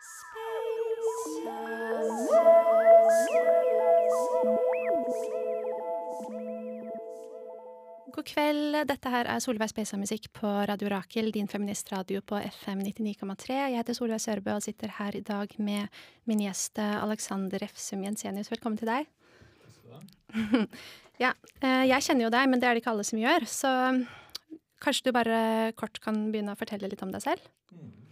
God kveld. Dette her er Solveig Speisa Musikk på Radio Rakel, din feministradio på FM 99,3. Jeg heter Solveig Sørbø og sitter her i dag med min gjest eh, Alexander Refsum Jensenius. Velkommen til deg. ja, eh, jeg kjenner jo deg, men det er det ikke alle som gjør. Så mm, kanskje du bare kort kan begynne å fortelle litt om deg selv? Mm.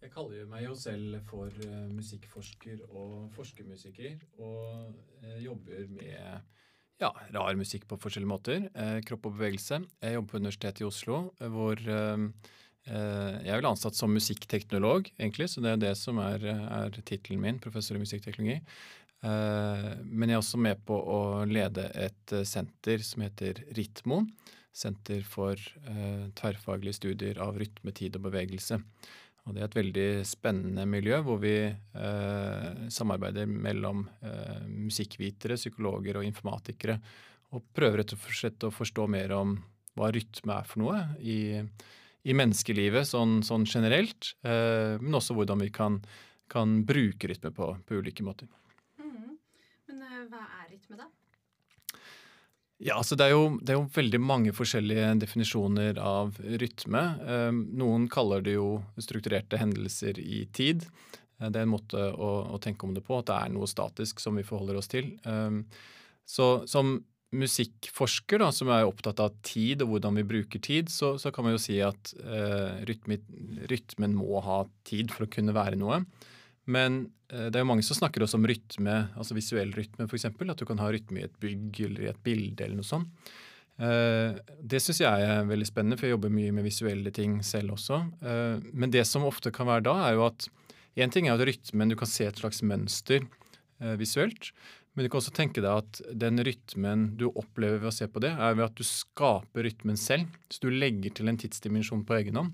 Jeg kaller meg jo selv for uh, musikkforsker og forskermusiker, og uh, jobber med ja, rar musikk på forskjellige måter. Eh, kropp og bevegelse. Jeg jobber på Universitetet i Oslo, hvor eh, jeg er vel ansatt som musikkteknolog, egentlig, så det er det som er, er tittelen min, professor i musikkteknologi. Eh, men jeg er også med på å lede et senter som heter Ritmo. Senter for eh, tverrfaglige studier av rytme, tid og bevegelse. Og det er et veldig spennende miljø hvor vi eh, samarbeider mellom eh, musikkvitere, psykologer og informatikere. Og prøver rett og slett å forstå mer om hva rytme er for noe i, i menneskelivet sånn, sånn generelt. Eh, men også hvordan vi kan, kan bruke rytme på, på ulike måter. Mm. Men uh, hva er rytme, da? Ja, altså det er, jo, det er, jo, veldig mange forskjellige definisjoner av rytme. Ehm, noen kaller det jo strukturerte hendelser i tid. Eh, det er en måte å, å, tenke om det på, at det er noe statisk som vi forholder oss til. Ehm, så som musikkforsker, da, som er opptatt av tid og hvordan vi bruker tid, så, så kan man jo si at rytmen, rytmen må ha tid for å kunne være noe. Men eh, det er jo mange som snakker også om rytme, altså visuell rytme f.eks. At du kan ha rytme i et bygg eller i et bilde eller noe sånt. Eh, det syns jeg er veldig spennende, for jeg jobber mye med visuelle ting selv også. Eh, men det som ofte kan være da, er jo at én ting er at rytmen, du kan se et slags mønster visuelt. Men du kan også tenke deg at den rytmen du opplever ved å se på det, er ved at du skaper rytmen selv. Så du legger til en tidsdimensjon på egen hånd.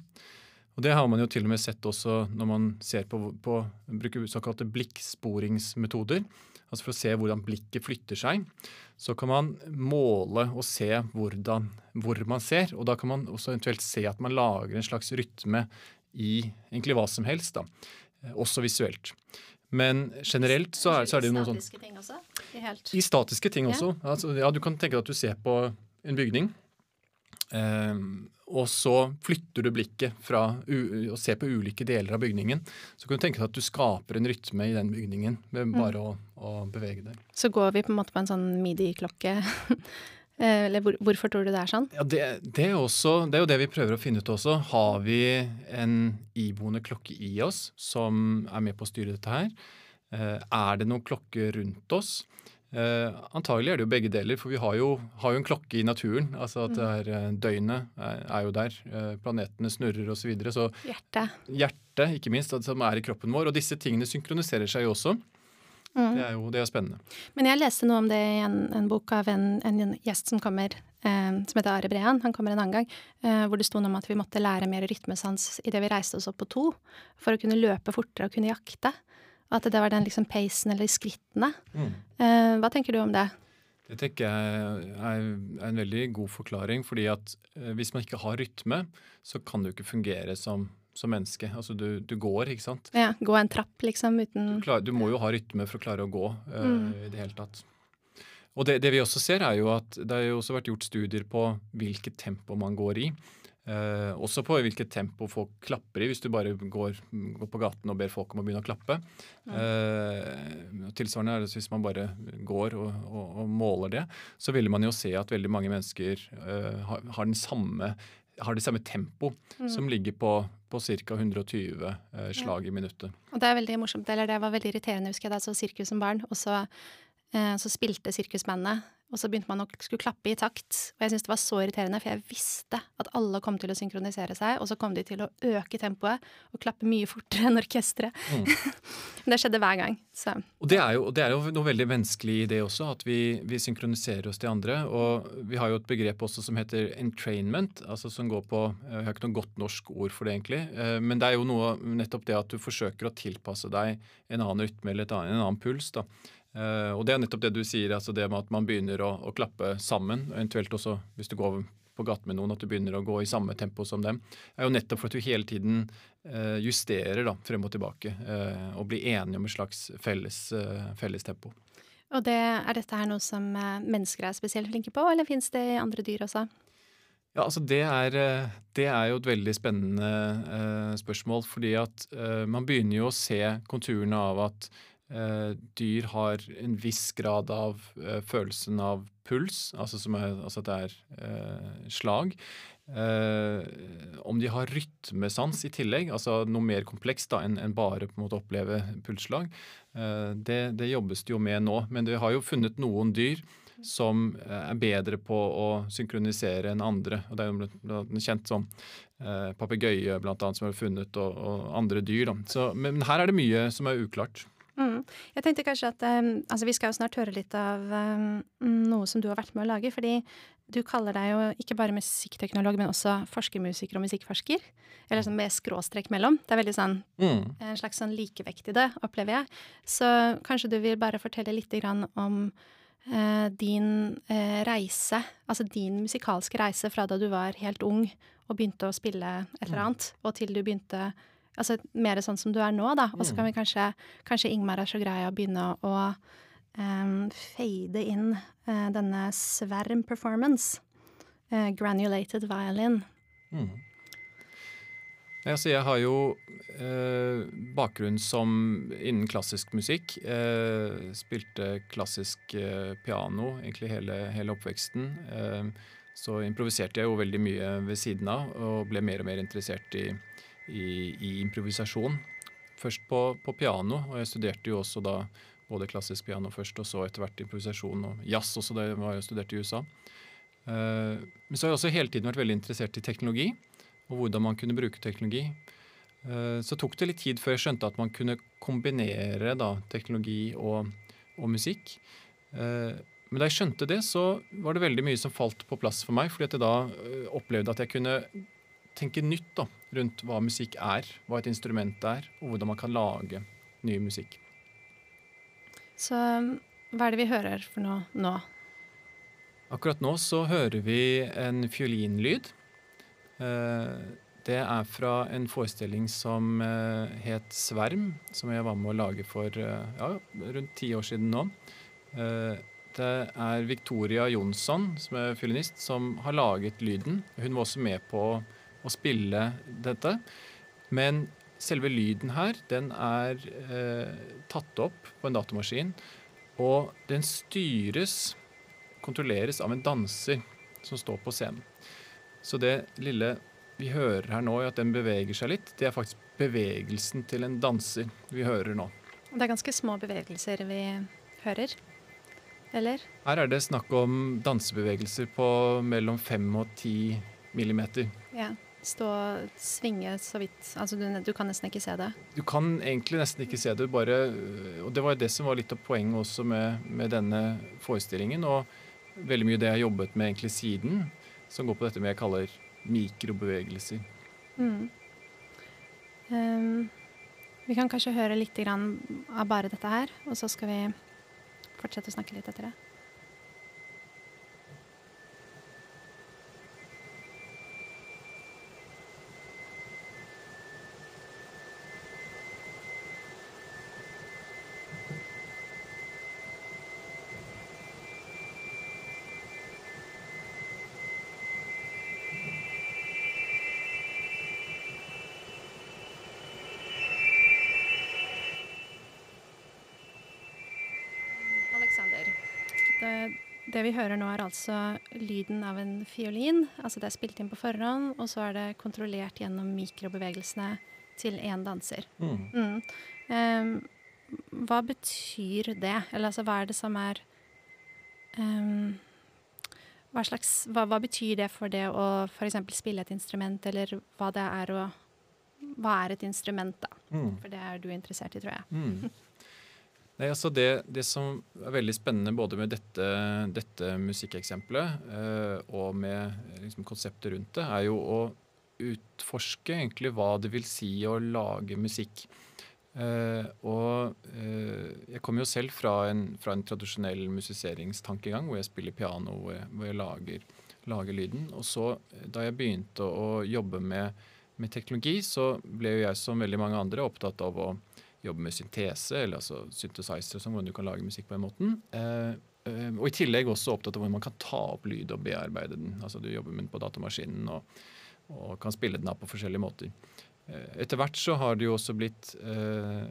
Og Det har man jo til og med sett også når man ser på, på bruker såkalte blikksporingsmetoder. Altså For å se hvordan blikket flytter seg, så kan man måle og se hvordan, hvor man ser. Og da kan man også eventuelt se at man lager en slags rytme i egentlig hva som helst. da, Også visuelt. Men generelt så er, så er det noe sånn I statiske ting også? I, statiske ting også. Ja. Altså, ja, du kan tenke deg at du ser på en bygning. Um, og så flytter du blikket fra å se på ulike deler av bygningen. Så kan du tenke deg at du skaper en rytme i den bygningen med mm. bare mm. å, å, bevege deg. Så går vi på en måte på en sånn midi-klokke? Eh, eller hvor, hvorfor tror du det er sånn? Ja, det, det, er også, det, er jo det vi prøver å finne ut også. Har vi en iboende klokke i oss som er med på å styre dette her? Eh, er det noen klokke rundt oss? Eh, antagelig er det jo begge deler, for vi har jo, har jo en klokke i naturen. altså at det er, eh, Døgnet er, er, jo der. Eh, planetene snurrer osv. Så, videre, så Hjertet. Hjertet, ikke minst, som er i kroppen vår. Og disse tingene synkroniserer seg jo også. Mm. Det er jo det er spennende. Men jeg leste noe om det i en, en bok av en, en, gjest som kommer, eh, som heter Are Brean. Han kommer en annen gang. Eh, hvor det sto noe om at vi måtte lære mer rytmesans idet vi reiste oss opp på to. For å kunne løpe fortere og kunne jakte. At det var den liksom peisen eller skrittene. Mm. Uh, hva tenker du om det? Det tenker jeg er en veldig god forklaring. fordi at uh, hvis man ikke har rytme, så kan du ikke fungere som, som menneske. Altså du, du, går, ikke sant. Ja, Gå en trapp, liksom, uten du, klar, du, må jo ha rytme for å klare å gå uh, mm. i det hele tatt. Og det, det, vi også ser, er jo at det har jo også vært gjort studier på hvilket tempo man går i. Eh, også på hvilket tempo folk klapper i, hvis du bare går, går, på gaten og ber folk om å begynne å klappe. Eh, tilsvarende er det hvis man bare går og, og, og, måler det, så ville man jo se at veldig mange mennesker eh, har, har, samme, har, det samme tempo mm. som ligger på, på ca. 120 eh, slag ja. i minuttet. Og Det er veldig morsomt, eller det var veldig irriterende, husker jeg da jeg så Sirkus som barn. og så, eh, så spilte sirkusbandet og så begynte man å skulle klappe i takt. Og jeg syntes det var så irriterende, for jeg visste at alle kom til å synkronisere seg, og så kom de til å øke tempoet og klappe mye fortere enn orkesteret. Mm. det skjedde hver gang. Så. Og det, jo, det, er jo, noe veldig menneskelig i det også, at vi, vi, synkroniserer oss til andre. Og vi har jo et begrep også som heter entrainment, altså som går på Jeg har ikke noe godt norsk ord for det, egentlig. Eh, men det er jo noe nettopp det at du forsøker å tilpasse deg en annen rytme eller en annen puls. da. Uh, og det er nettopp det du sier, altså det med at man begynner å, å klappe sammen. Eventuelt også hvis du går på gaten med noen, at du begynner å gå i samme tempo som dem, er jo nettopp for at du hele tiden eh, justerer da, frem og tilbake. Eh, og blir enige om et slags felles, eh, felles tempo. Og det, er dette her noe som eh, mennesker er spesielt flinke på, eller fins det i andre dyr også? Ja, altså det er, eh, det er, jo et veldig spennende eh, spørsmål. Fordi at eh, man begynner jo å se konturene av at eh, dyr har en viss grad av eh, følelsen av puls, altså, er, altså at det er eh, slag. om de har rytmesans i tillegg, altså noe mer komplekst enn en bare på en oppleve pulsslag, det, det jobbes det jo med nå. Men vi har jo funnet noen dyr som eh, er bedre på å synkronisere enn andre. Og Det er jo kjent som eh, papegøye annet som er funnet, og, og andre dyr. Så, men her er det mye som er uklart. Mm. Jeg tenkte kanskje at um, altså Vi skal jo snart høre litt av um, noe som du har vært med å lage. fordi du kaller deg jo ikke bare musikkteknolog, men også forskermusiker og musikkforsker. Eller sånn med skråstrek mellom. Det er veldig sånn mm. en slags sånn likevekt i det, opplever jeg. Så kanskje du vil bare fortelle litt om uh, din uh, reise, altså din musikalske reise fra da du var helt ung og begynte å spille et eller mm. annet, og til du begynte Altså mer sånn som du er nå, da. Og så kan mm. vi kanskje Kanskje Ingmar er så grei å begynne å um, fade inn uh, denne Sverm performance. Uh, granulated violin. Mm. Altså, jeg har jo eh, bakgrunn som innen klassisk musikk. Eh, spilte klassisk eh, piano egentlig hele, hele oppveksten. Eh, så improviserte jeg jo veldig mye ved siden av, og ble mer og mer interessert i, i, i improvisasjon. Først på, på, piano, og jeg studerte jo også da både klassisk piano først, og så etter hvert improvisasjon og jazz også da jeg var studert i USA. Uh, men så har jeg også hele tiden vært veldig interessert i teknologi og hvordan man kunne bruke teknologi. Uh, så tok det litt tid før jeg skjønte at man kunne kombinere da, teknologi og, og, musikk. Uh, men da jeg skjønte det, så var det veldig mye som falt på plass for meg. fordi at jeg da opplevde at jeg kunne tenke nytt da, rundt hva musikk er, hva et instrument er, og hvordan man kan lage ny musikk. Så hva er det vi hører for noe nå? Akkurat nå så hører vi en fiolinlyd. Eh, det er fra en forestilling som eh, het Sverm, som jeg var med å lage for eh, ja, rundt ti år siden nå. Det er Victoria Jonsson, som er fiolinist, som har laget lyden. Hun var også med på å spille dette. Men selve lyden her, den er eh, tatt opp på en datamaskin. Og den styres, kontrolleres av en danser som står på scenen. Så det lille vi hører her nå, at den beveger seg litt, det er faktisk bevegelsen til en danser vi hører nå. Det er ganske små bevegelser vi hører, eller? Her er det snakk om dansebevegelser på mellom fem og ti millimeter. Ja. Stå og svinge så vidt Altså du, du, kan nesten ikke se det? Du kan egentlig nesten ikke se det, bare Og det var det som var litt av poenget også med, med denne forestillingen, og veldig mye det jeg har jobbet med egentlig siden som går på dette med jeg kaller mikrobevegelser. Mm. Um, vi kan kanskje høre litt av bare dette her, og så skal vi fortsette å snakke litt etter det. Det vi hører nå, er altså lyden av en fiolin. Altså det er spilt inn på forhånd, og så er det kontrollert gjennom mikrobevegelsene til én danser. Mm. Mm. Um, hva betyr det? Eller altså, hva er det som er um, hva, slags, hva, hva, betyr det for det å f.eks. spille et instrument, eller hva det er å Hva er et instrument, da? Mm. For det er du interessert i, tror jeg. Nei, altså det, det, som er veldig spennende både med dette, dette musikkeksempelet eh, og med liksom, konseptet rundt det, er jo å utforske egentlig hva det vil si å lage musikk. Eh, og eh, jeg kommer jo selv fra en, fra en tradisjonell musiseringstankegang hvor jeg spiller piano, hvor jeg, hvor jeg lager, lager, lyden. Og så, da jeg begynte å jobbe med, med teknologi, så ble jo jeg som veldig mange andre opptatt av å jobbe med syntese, eller altså synthesizer, som hvordan du kan lage musikk på den måten. Eh, eh, og i tillegg også opptatt av hvordan man kan ta opp lyd og bearbeide den. Altså Du jobber med den på datamaskinen og, og kan spille den av på forskjellige måter. Eh, etter hvert så har det jo også blitt eh,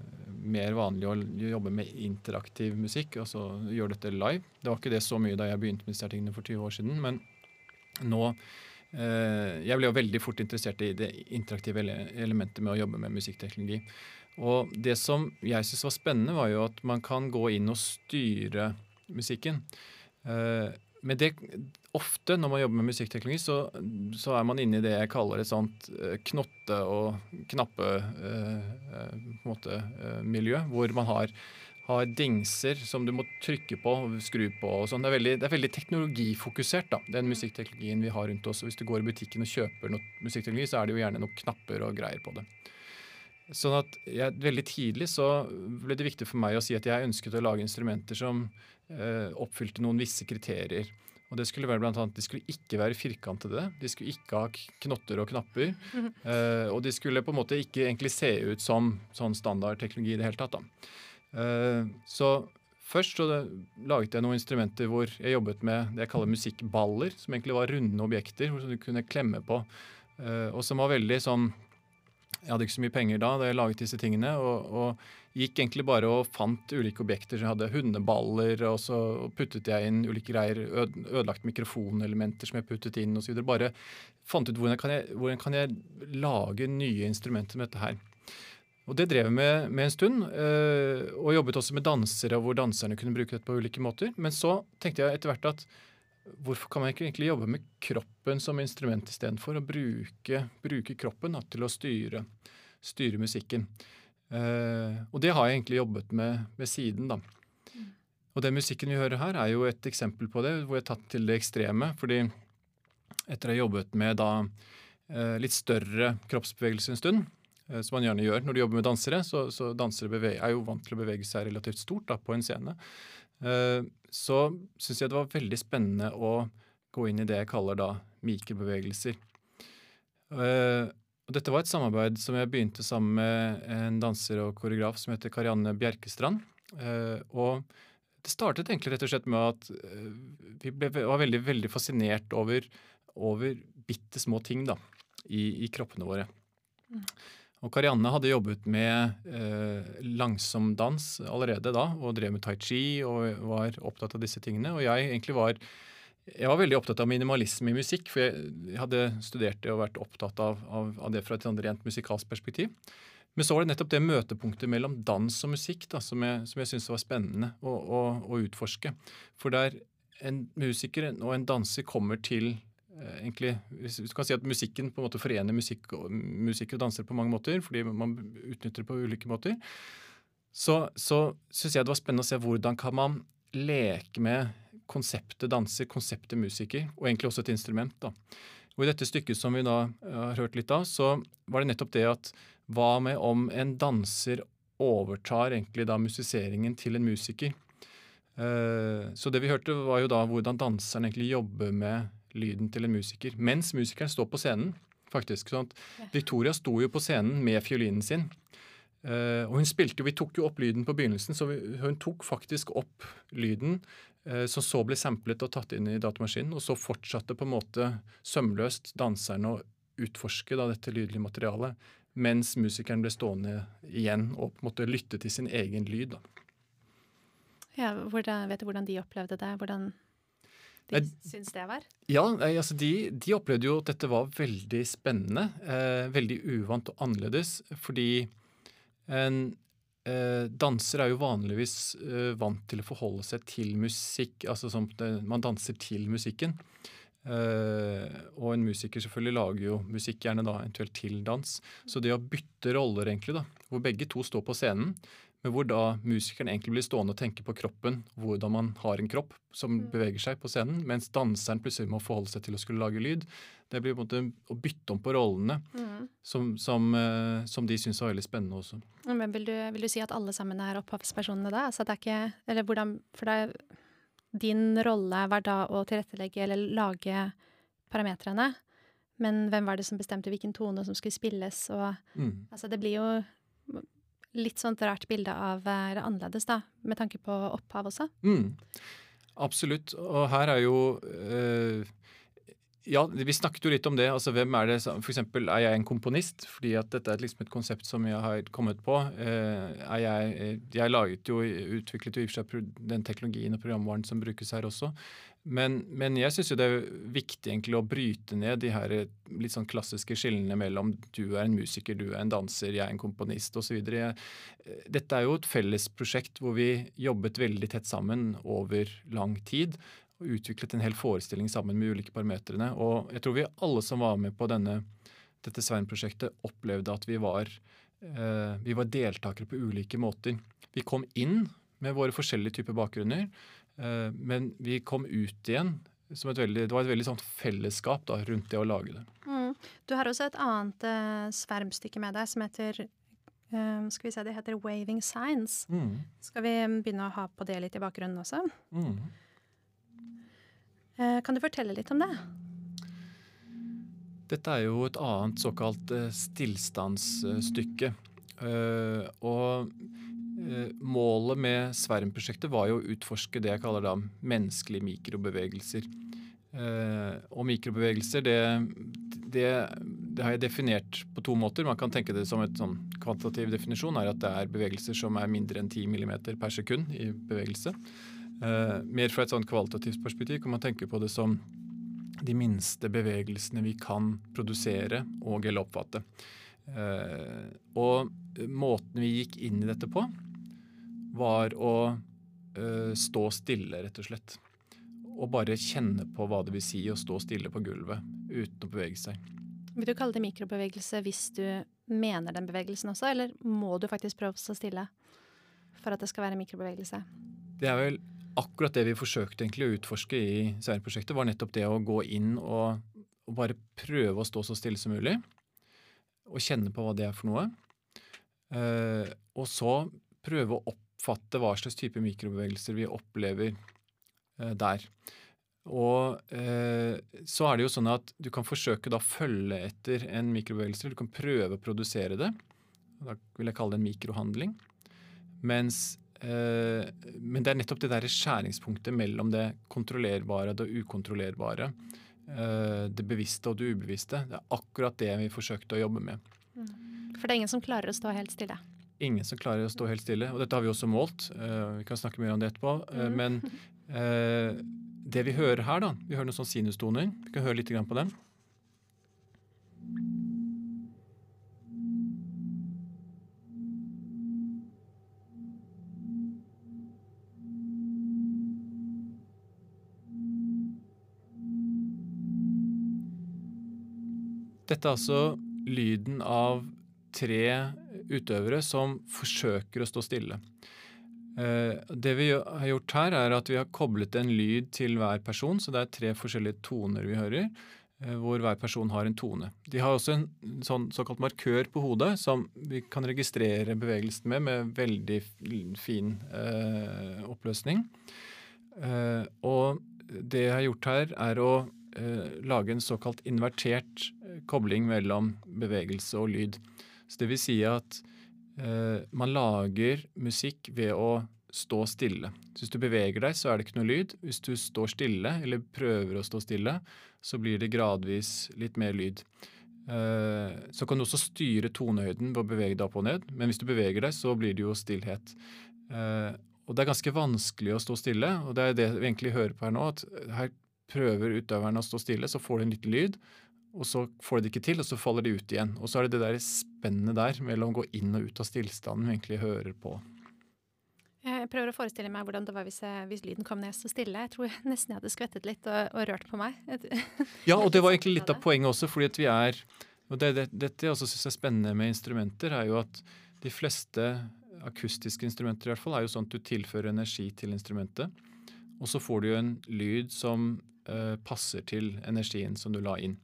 mer vanlig å jobbe med interaktiv musikk, altså gjøre dette live. Det var ikke det så mye da jeg begynte med disse tingene for 20 år siden, men nå Jeg ble jo veldig fort interessert i det interaktive elementet med å jobbe med musikkteknologi. Og det som jeg syntes var spennende, var jo at man kan gå inn og styre musikken. Eh, men det, ofte når man jobber med musikkteknologi, så, så, er man inne i det jeg kaller et sånt eh, knotte- og knappe-miljø, eh, hvor man har, har, dingser som du må trykke på og skru på. og sånn. Det, det, er veldig teknologifokusert, da, den musikkteknologien vi har rundt oss. og Hvis du går i butikken og kjøper noe musikkteknologi, så er det jo gjerne noen knapper og greier på det. Sånn at jeg, Veldig tidlig så ble det viktig for meg å si at jeg ønsket å lage instrumenter som eh, oppfylte noen visse kriterier. Og det skulle være blant annet, De skulle ikke være firkantede, de skulle ikke ha knotter og knapper. Eh, og de skulle på en måte ikke egentlig se ut som sånn standardteknologi i det hele tatt. Eh, så først så laget jeg noen instrumenter hvor jeg jobbet med det jeg kaller musikkballer, som egentlig var runde objekter som du kunne klemme på, eh, og som var veldig sånn jeg hadde ikke så mye penger da da jeg laget disse tingene. Og, og gikk egentlig bare og fant ulike objekter. Så jeg hadde hundeballer, og så puttet jeg inn ulike greier. Ødelagt mikrofonelementer som jeg puttet inn osv. Bare fant ut hvordan kan, jeg, hvordan kan jeg lage nye instrumenter med dette her. Og Det drev jeg med, med en stund, øh, og jobbet også med dansere, hvor danserne kunne bruke dette på ulike måter. Men så tenkte jeg etter hvert at hvorfor kan man ikke egentlig jobbe med kroppen som instrument istedenfor? Å bruke, bruke kroppen da, til å styre, styre musikken. Eh, og det har jeg egentlig jobbet med ved siden, da. Og den musikken vi hører her, er jo et eksempel på det, hvor jeg har tatt til det ekstreme. fordi etter å ha jobbet med da uh, litt større kroppsbevegelser en stund, uh, som man gjerne gjør når du jobber med dansere, så, så dansere er jo vant til å bevege seg relativt stort da, på en scene. Eh, så syns jeg det var veldig spennende å gå inn i det jeg kaller da mikrobevegelser. Eh, og dette var et samarbeid som jeg begynte sammen med en danser og koreograf som heter Karianne Bjerkestrand. Eh, og det startet egentlig rett og slett med at vi ble, var veldig, veldig fascinert over, over bitte små ting da, i, i kroppene våre. Mm. Og Karianne hadde jobbet med eh, langsom dans allerede da, og drev med tai chi og var opptatt av disse tingene. Og jeg egentlig var jeg var veldig opptatt av minimalisme i musikk, for jeg hadde studert det og vært opptatt av, av, av det fra et sånn rent musikalsk perspektiv. Men så var det nettopp det møtepunktet mellom dans og musikk da, som jeg, som jeg syntes var spennende å, å, å, utforske. For der en musiker og en danser kommer til egentlig, hvis du kan si at Musikken på en måte forener musikk musikk og danser på mange måter, fordi man utnytter det på ulike måter. Så, så syns jeg det var spennende å se hvordan kan man leke med konseptet danser, konseptet musiker, og egentlig også et instrument. da. Og I dette stykket som vi da eh, har hørt litt av, så var det nettopp det at hva med om en danser overtar egentlig da musiseringen til en musiker? Uh, så det vi hørte, var jo da hvordan danseren egentlig jobber med lyden til en musiker. Mens musikeren står på scenen, faktisk. sånn at Victoria sto jo på scenen med fiolinen sin. Uh, og hun spilte Vi tok jo opp lyden på begynnelsen, så vi, hun tok faktisk opp lyden uh, som så ble samplet og tatt inn i datamaskinen. Og så fortsatte på en måte sømløst danserne å utforske da, dette lydlige materialet, mens musikeren ble stående igjen og på en måte lytte til sin egen lyd. Da. Ja, hvordan, Vet du hvordan de opplevde det? Hvordan de syns det var? Ja, altså de, de, opplevde jo at dette var veldig spennende. Eh, veldig uvant og annerledes. Fordi en eh, danser er jo vanligvis eh, vant til å forholde seg til musikk. Altså som det, man danser til musikken. Eh, og en musiker selvfølgelig lager jo musikk gjerne da eventuelt til dans. Så det å bytte roller, egentlig, da, hvor begge to står på scenen, men hvor da musikeren egentlig blir stående og tenke på kroppen, hvordan man har en kropp som mm. beveger seg på scenen, mens danseren plutselig må forholde seg til å skulle lage lyd. Det blir på en måte å bytte om på rollene, mm. som, som, uh, som, de syns var veldig spennende også. Men vil du, vil du, si at alle sammen er opphavspersonene da? Altså det er ikke, eller hvordan, for det er, din rolle var da å tilrettelegge eller lage parametrene. Men hvem var det som bestemte hvilken tone som skulle spilles, og Mm. Altså, det blir jo litt sånt rart bilde av eh, det annerledes, da, med tanke på opphav også. Mm. Absolutt. Og her er jo øh, Ja, vi snakket jo litt om det. altså hvem er det, som- For eksempel, er jeg en komponist? Fordi at dette er liksom et konsept som jeg har kommet på. Eh, er jeg, jeg laget jo, utviklet jo i og for seg den teknologien og programvaren som brukes her også. Men, men jeg syns jo det er viktig egentlig å bryte ned de her eh, litt sånn klassiske skillene mellom du er en musiker, du er en danser, jeg er en komponist osv. Dette er jo et felles prosjekt hvor vi jobbet veldig tett sammen over lang tid. Og utviklet en hel forestilling sammen med ulike parametrene. Og jeg tror vi alle som var med på denne, dette Svein-prosjektet, opplevde at vi var, eh, vi var deltakere på ulike måter. Vi kom inn med våre forskjellige typer bakgrunner, eh, men vi kom ut igjen som et veldig, det var et veldig sånt fellesskap da, rundt det å lage det. Du har også et annet eh, svermstykke med deg som heter eh, skal vi se, Det heter Waving Signs. Skal vi begynne å ha på det litt i bakgrunnen også? Mm. Eh, kan du fortelle litt om det? Dette er jo et annet såkalt eh, stillstandsstykke. Eh, og eh, målet med Sverm-prosjektet var jo å utforske det jeg kaller da menneskelige mikrobevegelser. Eh, og mikrobevegelser, det, det, det har jeg definert på to måter. Man kan tenke det som et sånn kvantitativ definisjon, er at det er bevegelser som er mindre enn 10 mm per sekund i bevegelse. Eh, mer fra et sånn kvalitativt perspektiv kan man tenke på det som de minste bevegelsene vi kan produsere og eller oppfatte. Eh, og måten vi gikk inn i dette på, var å uh, stå stille, rett og slett. Og bare kjenne på hva det vil si å stå stille på gulvet uten å bevege seg. Vil du kalle det mikrobevegelse hvis du mener den bevegelsen også, eller må du faktisk prøve å stå stille for at det skal være mikrobevegelse? Det er vel akkurat det vi forsøkte egentlig å utforske i Sverige-prosjektet, var nettopp det å gå inn og, og, bare prøve å stå så stille som mulig. Og kjenne på hva det er for noe. Eh, og så prøve å oppfatte hva slags type mikrobevegelser vi opplever eh, der. Og eh, så er det jo sånn at du kan forsøke da følge etter en mikrobevegelse. Du kan prøve å produsere det. Da vil jeg kalle det en mikrohandling. Mens Eh, men det er nettopp det der skjæringspunktet mellom det kontrollerbare og det ukontrollerbare. Eh, det bevisste og det ubevisste. Det er akkurat det vi forsøkte å jobbe med. For det er ingen som klarer å stå helt stille? Ingen som klarer å stå helt stille. Og dette har vi også målt. Uh, vi kan snakke mer om det etterpå. Mm. Men det vi hører her, da Vi hører noen sånn sinustoner. Vi kan høre litt på dem. Dette er altså lyden av tre utøvere som forsøker å stå stille. Det vi har gjort her, er at vi har koblet en lyd til hver person, så det er tre forskjellige toner vi hører, hvor hver person har en tone. De har også en sånn såkalt markør på hodet som vi kan registrere bevegelsen med, med veldig fin eh, oppløsning. Eh, og det jeg har gjort her, er å eh, lage en såkalt invertert kobling mellom bevegelse og lyd. Så det vil si at eh, man lager musikk ved å stå stille. Så hvis du beveger deg, så er det ikke noe lyd. Hvis du står stille, eller prøver å stå stille, så blir det gradvis litt mer lyd. Eh, så kan du også styre tonehøyden ved å bevege deg opp og ned, men hvis du beveger deg, så blir det jo stillhet. Eh, og det er ganske vanskelig å stå stille, og det er det vi egentlig hører på her nå. at her prøver utøveren å stå stille, så får du en liten lyd, og så får de det ikke til, og så faller de ut igjen. Og så er det det der spennet der mellom å gå inn og ut av stillstanden vi egentlig hører på. Jeg prøver å forestille meg hvordan det var hvis, jeg, hvis lyden kom ned så stille. Jeg tror nesten jeg hadde skvettet litt og, og rørt på meg. ja, og det var egentlig litt av poenget også, fordi at vi er og det, det, Dette jeg også syns er spennende med instrumenter, er jo at de fleste akustiske instrumenter i hvert fall er jo sånn at du tilfører energi til instrumentet, og så får du jo en lyd som uh, passer til energien som du la inn.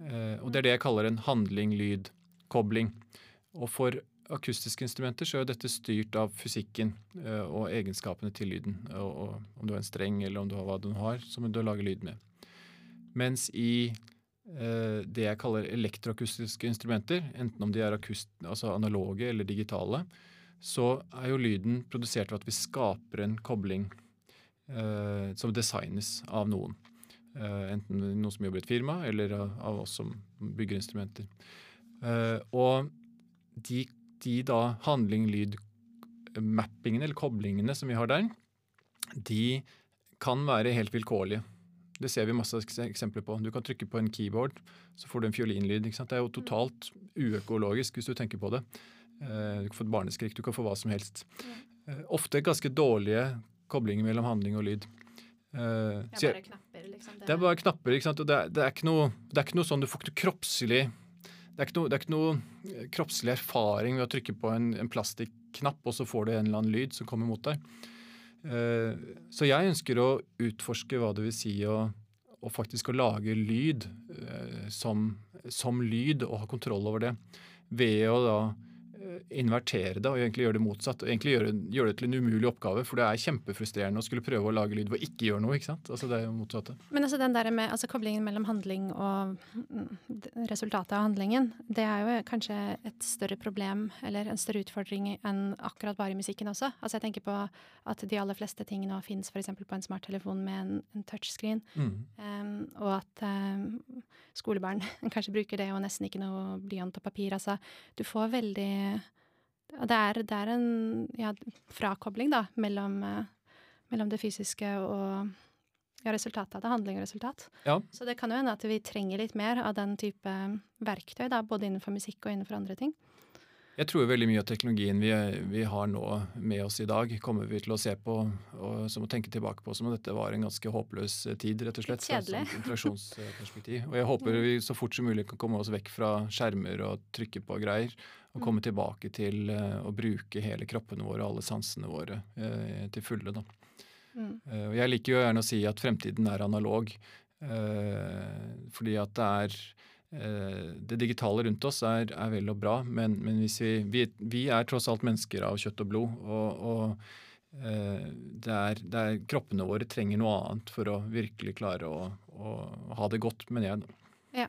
Uh, og det er det jeg kaller en handling-lyd-kobling. Og for akustiske instrumenter så er dette styrt av fysikken uh, og egenskapene til lyden. Og, om du har en streng eller om du har hva du har, så må du lage lyd med. Mens i eh, det jeg kaller elektroakustiske instrumenter, enten om de er akust, altså analoge eller digitale, så er jo lyden produsert ved at vi skaper en kobling eh, som designes av noen. Eh, enten noen som jobber i et firma, eller av, oss som bygger instrumenter. Eh, og de, de da handling-lyd-mappingene, eller koblingene som vi har der, de kan være helt vilkårlige. Det ser vi masse eksempler på. Du kan trykke på en keyboard, så får du en fiolinlyd. Det er jo totalt uøkologisk hvis du tenker på det. Eh, du kan få et barneskrik, du kan få hva som helst. Ofte ganske dårlige koblinger mellom handling og lyd. Det er bare knapper, liksom. Det er bare knapper, ikke sant. Og det er, det er, ikke, noe, det er ikke noe sånn du får ikke noe kroppslig det er, noe, det er, ikke noe, kroppslig erfaring ved å trykke på en, en plastikknapp, og så får du en eller annen lyd som kommer mot deg. Eh, så jeg ønsker å utforske hva det vil si å, å faktisk å lage lyd eh, som, som, lyd, og ha kontroll over det. Ved å da invertere det og egentlig gjøre det motsatt. og egentlig gjøre, gjøre, det til en umulig oppgave. For det er kjempefrustrerende å skulle prøve å lage lyd hvor ikke gjør noe. ikke sant? Altså Det er jo motsatte. Men altså den der med altså koblingen mellom handling og mm, resultatet av handlingen, det er jo kanskje et større problem eller en større utfordring enn akkurat bare i musikken også. Altså jeg tenker på at de aller fleste ting nå fins f.eks. på en smarttelefon med en, en touchscreen. Mm. Um, og at um, skolebarn kanskje bruker det og nesten ikke noe blyant og papir. Altså du får veldig det er, det er en ja, frakobling, da, mellom, uh, mellom, det fysiske og ja, resultatet av det. Handling og resultat. Ja. Så det kan jo hende at vi trenger litt mer av den type verktøy, da, både innenfor musikk og innenfor andre ting. Jeg tror veldig mye av teknologien vi, vi, har nå med oss i dag, kommer vi til å se på og som å tenke tilbake på som om dette var en ganske håpløs tid, rett og slett. Kjedelig. Fra interaksjonsperspektiv. Og jeg håper vi så fort som mulig kan komme oss vekk fra skjermer og trykke på greier, og komme mm. tilbake til uh, å bruke hele kroppene våre og alle sansene våre uh, til fulle. da. Mm. Uh, jeg liker jo gjerne å si at fremtiden er analog, fordi at det er det digitale rundt oss er, er vel og bra, men, men vi, vi, vi, er tross alt mennesker av kjøtt og blod. og, og det er, det er, kroppene våre trenger noe annet for å virkelig klare å, å ha det godt, mener jeg. Ja,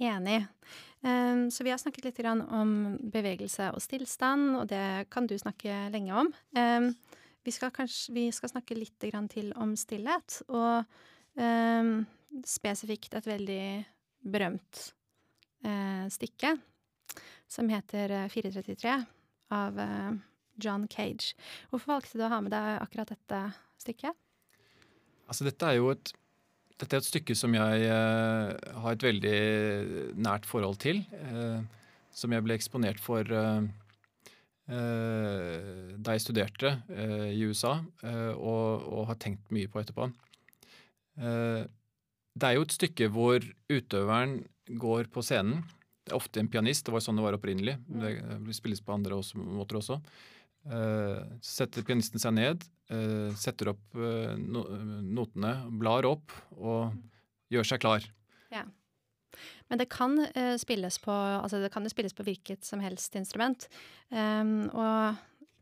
enig. Um, så vi har snakket litt om bevegelse og stillstand, og det kan du snakke lenge om. Um, vi, skal kanskje, vi skal snakke litt til om stillhet, og um, spesifikt et veldig berømt uh, stykke som heter 433 eh, av uh, John Cage. Hvorfor valgte du å ha med deg akkurat dette stykket? Altså, dette er jo et dette er et stykke som jeg uh, har et veldig nært forhold til. Uh, som jeg ble eksponert for uh, da jeg studerte i USA, og, og, har tenkt mye på etterpå. det er jo et stykke hvor utøveren går på scenen. Det er ofte en pianist, det var sånn det var opprinnelig. Det spilles på andre også, måter også. Setter pianisten seg ned, setter opp uh, notene, blar opp og gjør seg klar. Ja. Men det kan spilles på altså det kan spilles på hvilket som helst instrument. Um, og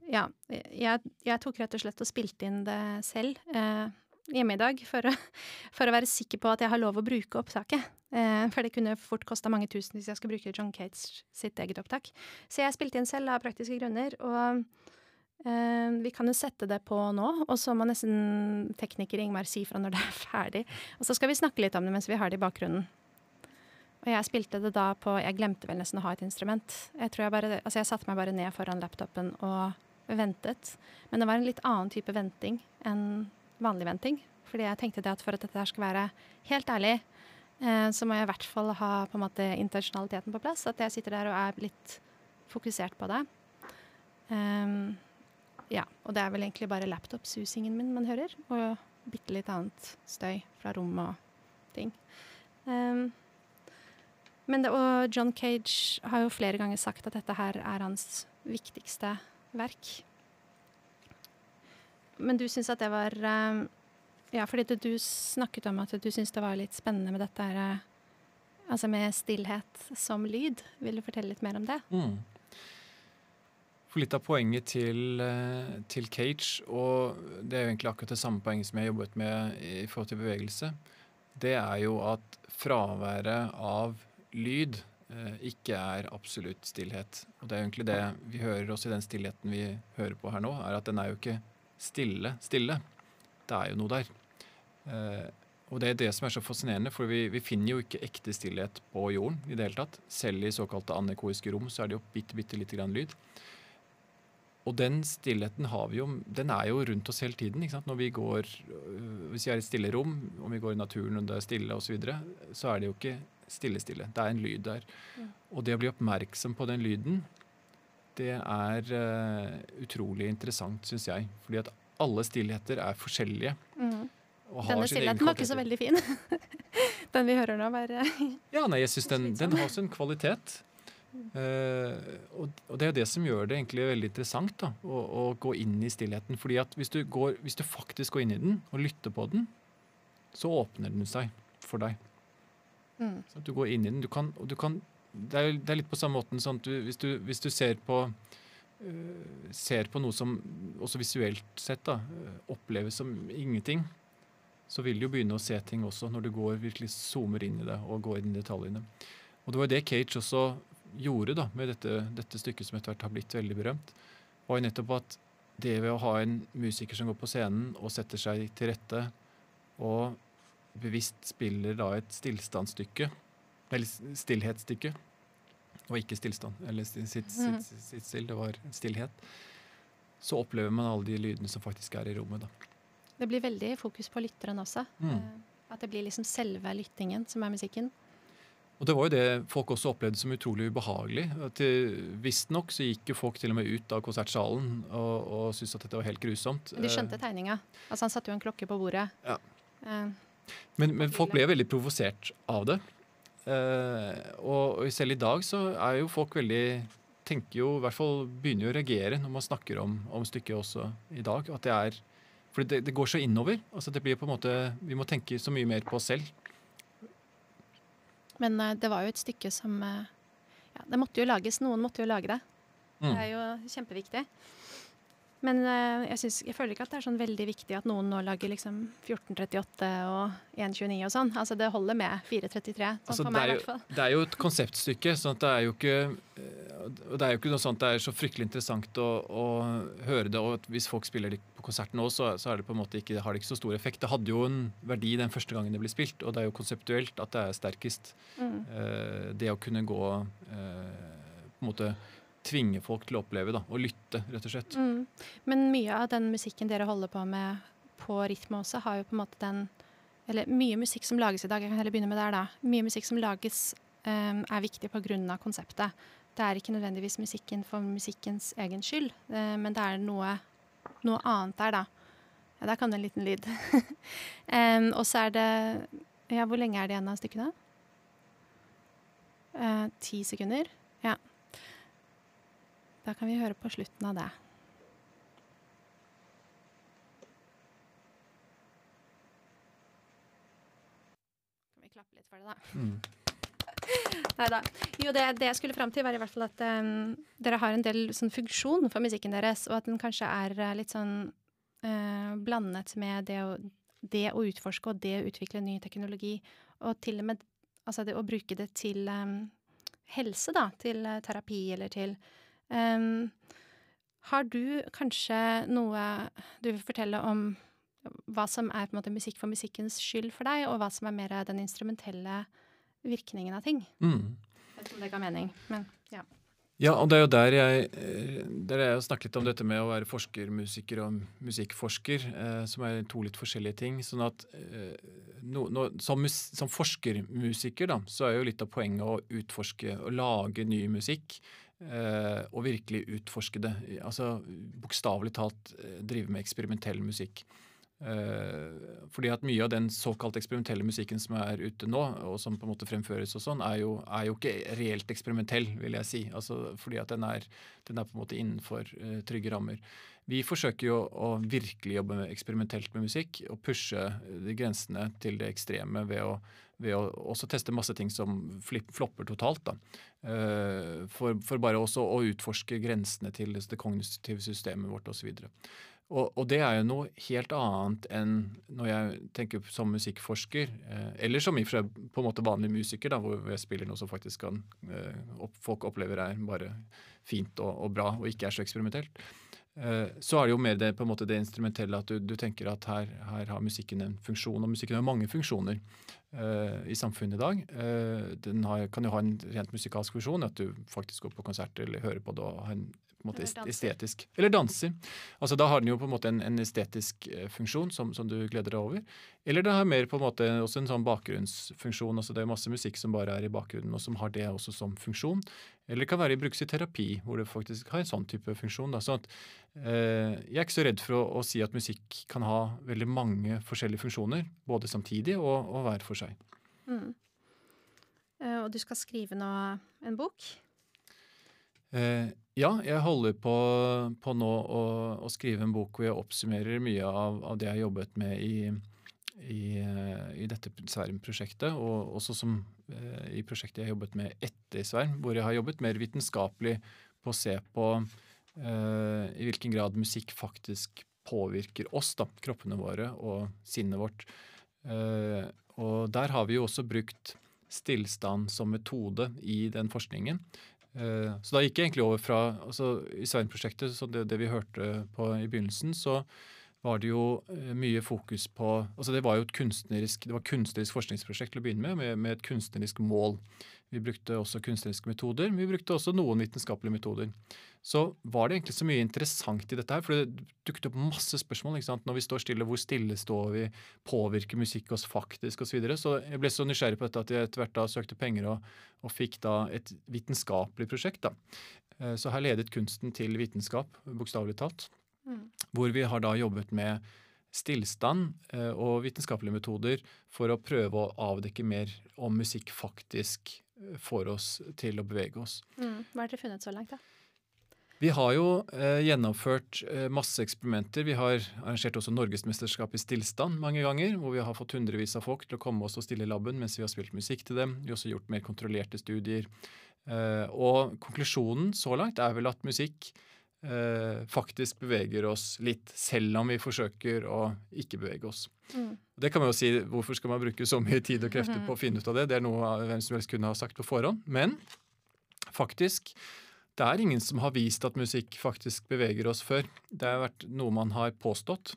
ja, jeg, jeg, tok rett og slett og spilte inn det selv hjemme i dag for å, for å, være sikker på at jeg har lov å bruke opptaket. for det kunne fort kosta mange tusen hvis jeg skulle bruke John Cates sitt eget opptak. Så jeg spilte inn selv av praktiske grunner. og Uh, vi kan jo sette det på nå, og så må nesten tekniker Ingmar si fra når det er ferdig. Og så skal vi snakke litt om det mens vi har det i bakgrunnen. Og jeg spilte det da på Jeg glemte vel nesten å ha et instrument. Jeg tror jeg bare Altså, jeg satte meg bare ned foran laptopen og ventet. Men det var en litt annen type venting enn vanlig venting. Fordi jeg tenkte det at for at dette skal være helt ærlig, uh, så må jeg i hvert fall ha på en måte intensjonaliteten på plass. At jeg sitter der og er litt fokusert på det. Um, ja, og det er vel egentlig bare laptop-susingen min man hører, og bitte litt annet støy fra rom og ting. Um, men det, og John Cage har jo flere ganger sagt at dette her er hans viktigste verk. Men du syns at det var um, Ja, fordi du snakket om at du syns det var litt spennende med dette her, altså med stillhet som lyd. Vil du fortelle litt mer om det? Mm. For litt av poenget til, eh, til, Cage, og det er jo egentlig akkurat det samme poenget som jeg har jobbet med i forhold til bevegelse, det er jo at fraværet av lyd eh, ikke er absolutt stillhet. Og det er jo egentlig det vi hører også i den stillheten vi hører på her nå, er at den er jo ikke stille stille. Det er jo noe der. Eh, og det er det som er så fascinerende, for vi, vi, finner jo ikke ekte stillhet på jorden i det hele tatt. Selv i såkalte anekoiske rom så er det jo bitte, bitte lite grann lyd. Og den stillheten har vi jo, den er jo rundt oss hele tiden. ikke sant? Når vi går, øh, Hvis vi er i et stille rom, om vi går i naturen og det er stille osv., så, videre, så er det jo ikke stille-stille. Det er en lyd der. Mm. Og det å bli oppmerksom på den lyden, det er uh, utrolig interessant, syns jeg. Fordi at alle stillheter er forskjellige. Mm. Denne stillheten var ikke så veldig fin. den vi hører nå, bare Ja, nei, jeg syns den, den, har også en kvalitet. Uh, og, og, det er det som gjør det egentlig veldig interessant da, å, å, gå inn i stillheten. fordi at hvis du, går, hvis du, faktisk går inn i den og lytter på den, så åpner den seg for deg. Mm. Så at du går inn i den. Du kan, du kan, det, er, det, er, litt på samme måten sånn at du, hvis, du, hvis du ser på uh, ser på noe som også visuelt sett da, oppleves som ingenting, så vil du jo begynne å se ting også, når du går virkelig zoomer inn i det og går inn i detaljene. Og Det var det Cage også gjorde da, med dette, dette stykket som etter hvert har blitt veldig berømt. var jo nettopp at det ved å ha en musiker som går på scenen og setter seg til rette og bevisst spiller da et stillstandsstykke, eller stillhetsstykke, og ikke stillstand, eller sitt, sitt, sitt, mhm. sitt still, det var stillhet, så opplever man alle de lydene som faktisk er i rommet. da. Det blir veldig fokus på lytteren også. Mm. Eh, at det blir liksom selve lyttingen som er musikken. Og Det var jo det folk også opplevde som utrolig ubehagelig. Visstnok så gikk jo folk til og med ut av konsertsalen og, og syntes at dette var helt grusomt. De skjønte eh, tegninga. Altså Han satte jo en klokke på bordet. Ja. Eh, men, men, folk ble veldig provosert av det. Eh, og, og selv i dag så er jo folk veldig tenker jo, i hvert fall begynner jo å reagere når man snakker om, om stykket også i dag. At det er for det, det, går så innover. Altså det blir på en måte, Vi må tenke så mye mer på oss selv. Men uh, det var jo et stykke som uh, ja, Det måtte jo lages. Noen måtte jo lage det. Mm. Det er jo kjempeviktig. Men uh, jeg, synes, jeg, føler ikke at det er sånn veldig viktig at noen nå lager liksom 1438 og 129 og sånn. Altså Det holder med 433. Sånn altså, for meg, i hvert fall. Det er jo et konseptstykke. sånn at det er jo ikke det er jo ikke noe sånt det er så fryktelig interessant å, å høre det. og Hvis folk spiller det på konsert nå, så, så det ikke, har det ikke så stor effekt. Det hadde jo en verdi den første gangen det ble spilt, og det er jo konseptuelt at det er sterkest. Mm. Eh, det å kunne gå eh, på en måte tvinge folk til å oppleve da, og lytte, rett og slett. Mm. Men mye av den musikken dere holder på med på rytme også, har jo på en måte den Eller mye musikk som lages i dag, jeg kan heller begynne med der, da. Mye musikk som lages um, er viktig pga. konseptet. Det er ikke nødvendigvis musikken for musikkens egen skyld, uh, men det er noe, noe, annet der, da. Ja, der kom det en liten lyd. um, og så er det Ja, hvor lenge er det igjen av stykkene? Uh, ti sekunder. Ja. Da kan vi høre på slutten av det. Kan vi klappe litt for det, da? Mm. Nei da. Jo, det, det, jeg skulle fram til, var i hvert fall at um, dere har en del sånn funksjon for musikken deres, og at den kanskje er uh, litt sånn uh, blandet med det å, det å, utforske og det å utvikle ny teknologi, og til og med altså det å bruke det til um, helse, da. Til uh, terapi eller til Um, har du kanskje noe du vil fortelle om hva som er på en måte musikk for musikkens skyld for deg, og hva som er mer den instrumentelle virkningen av ting? Mm. Jeg vet ikke om det ga mening, men ja. Ja, og det er jo der jeg, eh, der jeg snakket litt om dette med å være forskermusiker og musikkforsker, eh, som er to litt forskjellige ting. sånn at eh, no, no, som, som, forskermusiker da, så er jo litt av poenget å utforske og lage ny musikk og virkelig utforske det. Altså bokstavelig talt eh, drive med eksperimentell musikk. Eh, fordi at mye av den såkalt eksperimentelle musikken som er ute nå, og som på en måte fremføres og sånn, er er jo ikke reelt eksperimentell, vil jeg si. Altså, fordi at den er, den er på en måte innenfor trygge rammer. Vi forsøker jo å virkelig jobbe eksperimentelt med musikk og pushe de grensene til det ekstreme ved å ved å også teste masse ting som flopper totalt. da. Uh, for, for, bare også å utforske grensene til det kognitive systemet vårt osv. Og, og, det er jo noe helt annet enn når jeg tenker som musikkforsker, eh, eller som i på en måte vanlig musiker, da, hvor jeg spiller noe som faktisk kan, eh, folk opplever er bare fint og, og, bra, og ikke er så eksperimentelt. Eh, så er det jo mer det, måte det instrumentelle at du, du tenker at her, her, har musikken en funksjon, og musikken har mange funksjoner eh, i samfunnet i dag. Eh, den har, kan jo ha en rent musikalsk funksjon, at du faktisk går på konsert eller hører på det og har en på en måte Eller estetisk. Eller danser. Altså Da har den jo på en måte en, en estetisk eh, funksjon som, som, du gleder deg over. Eller det har mer på en måte også en sånn bakgrunnsfunksjon. altså Det er masse musikk som bare er i bakgrunnen, og som har det også som funksjon. Eller det kan være i brukes i terapi, hvor det faktisk har en sånn type funksjon. Da. Sånn at, eh, jeg er ikke så redd for å, å, si at musikk kan ha veldig mange forskjellige funksjoner, både samtidig og, og hver for seg. Mm. Uh, og du skal skrive nå en bok? Eh, ja, jeg holder på, på nå å, å, skrive en bok hvor jeg oppsummerer mye av, av det jeg har jobbet med i, i, i dette Sverm-prosjektet, og også som eh, i prosjektet jeg har jobbet med etter Sverm, hvor jeg har jobbet mer vitenskapelig på å se på eh, i hvilken grad musikk faktisk påvirker oss, da, kroppene våre og sinnet vårt. Eh, og der har vi jo også brukt stillstand som metode i den forskningen. Eh, så da gikk jeg egentlig over fra altså I Svein-prosjektet, det, det, vi hørte på i begynnelsen, så var det jo eh, mye fokus på altså Det var jo et kunstnerisk, var kunstnerisk forskningsprosjekt til å begynne med, med, med et kunstnerisk mål. Vi brukte også kunstneriske metoder, men vi brukte også noen vitenskapelige metoder. Så var det egentlig så mye interessant i dette her, for det dukket opp masse spørsmål. ikke sant? Når vi står stille, hvor stille står vi? Påvirker musikk oss faktisk? Og så, videre. så jeg ble så nysgjerrig på dette at jeg etter hvert da søkte penger og, og fikk da et vitenskapelig prosjekt. da. Eh, så her ledet kunsten til vitenskap, bokstavelig talt. Mm. Hvor vi har da jobbet med stillstand eh, og vitenskapelige metoder for å prøve å avdekke mer om musikk faktisk får oss til å bevege oss. Mm. Hva har dere funnet så langt, da? Vi har jo eh, gjennomført eh, masse eksperimenter. Vi har arrangert også norgesmesterskap i stillstand mange ganger, hvor vi har fått hundrevis av folk til å komme oss og stille i laben mens vi har spilt musikk til dem. Vi har også gjort mer kontrollerte studier. Eh, og konklusjonen så langt er vel at musikk eh, faktisk beveger oss litt, selv om vi forsøker å ikke bevege oss. Mm. Det kan man jo si, Hvorfor skal man bruke så mye tid og krefter på å finne ut av det? Det er noe hvem som helst kunne ha sagt på forhånd. Men faktisk, det er ingen som har vist at musikk faktisk beveger oss før. Det har vært noe man har påstått.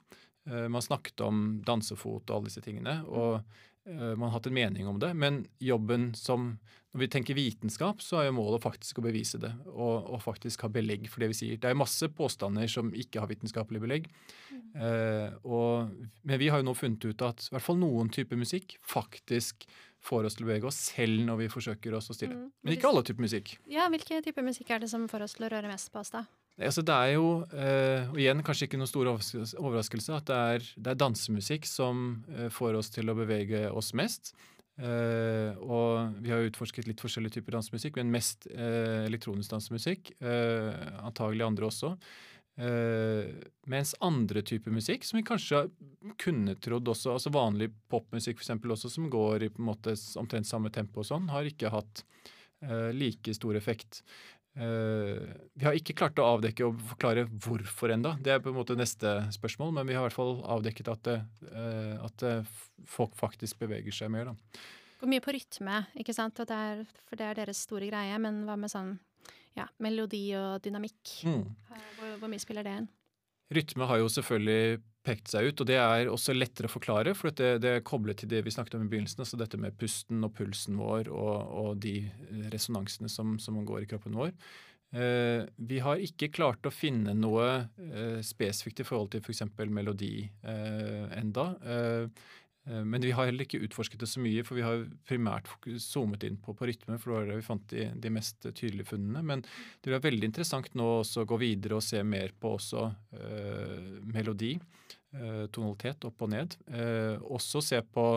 Eh, man snakket om dansefot og alle disse tingene. og eh, man har hatt en mening om det, men jobben som når vi tenker vitenskap, så er jo målet faktisk å bevise det, og, og, faktisk ha belegg for det vi sier. Det er masse påstander som ikke har vitenskapelig belegg. Mm. Eh, og, men vi har jo nå funnet ut at i hvert fall noen typer musikk faktisk får oss til å bevege oss, selv når vi forsøker oss å stille. Mm. Men ikke alle typer musikk. Ja, Hvilke typer musikk er det som får oss til å røre mest på oss, da? Altså, det er jo, eh, og igjen kanskje ikke noen stor overraskelse, at det er, det er dansemusikk som eh, får oss til å bevege oss mest. Uh, og vi har utforsket litt forskjellige typer dansemusikk, men mest uh, elektronisk dansemusikk. Uh, antagelig andre også. mens andre typer musikk, som vi kanskje kunne trodd også, altså vanlig popmusikk f.eks. også, som går i på en måte omtrent samme tempo og sånn, har ikke hatt like stor effekt. Vi har ikke klart å avdekke og forklare hvorfor enda. Det er på en måte neste spørsmål, men vi har i hvert fall avdekket at, det, at folk faktisk beveger seg mer. da går mye på rytme, ikke sant? Det er, for det er deres store greie. Men hva med sånn ja, melodi og dynamikk? Mm. Hvor, hvor, mye spiller det inn? Rytme har jo selvfølgelig pekt seg ut, og det er også lettere å forklare. For det, det er koblet til det vi snakket om i begynnelsen, altså dette med pusten og pulsen vår og, og de resonansene som, som går i kroppen vår. Eh, vi har ikke klart å finne noe eh, spesifikt i forhold til f.eks. For melodi eh, enda. Eh, men vi har heller ikke utforsket det så mye, for vi har primært zoomet inn på, på rytme, for det var det vi fant de, de, mest tydelige funnene. Men det blir veldig interessant nå også å gå videre og se mer på også uh, melodi, uh, tonalitet opp og ned. Uh, også se på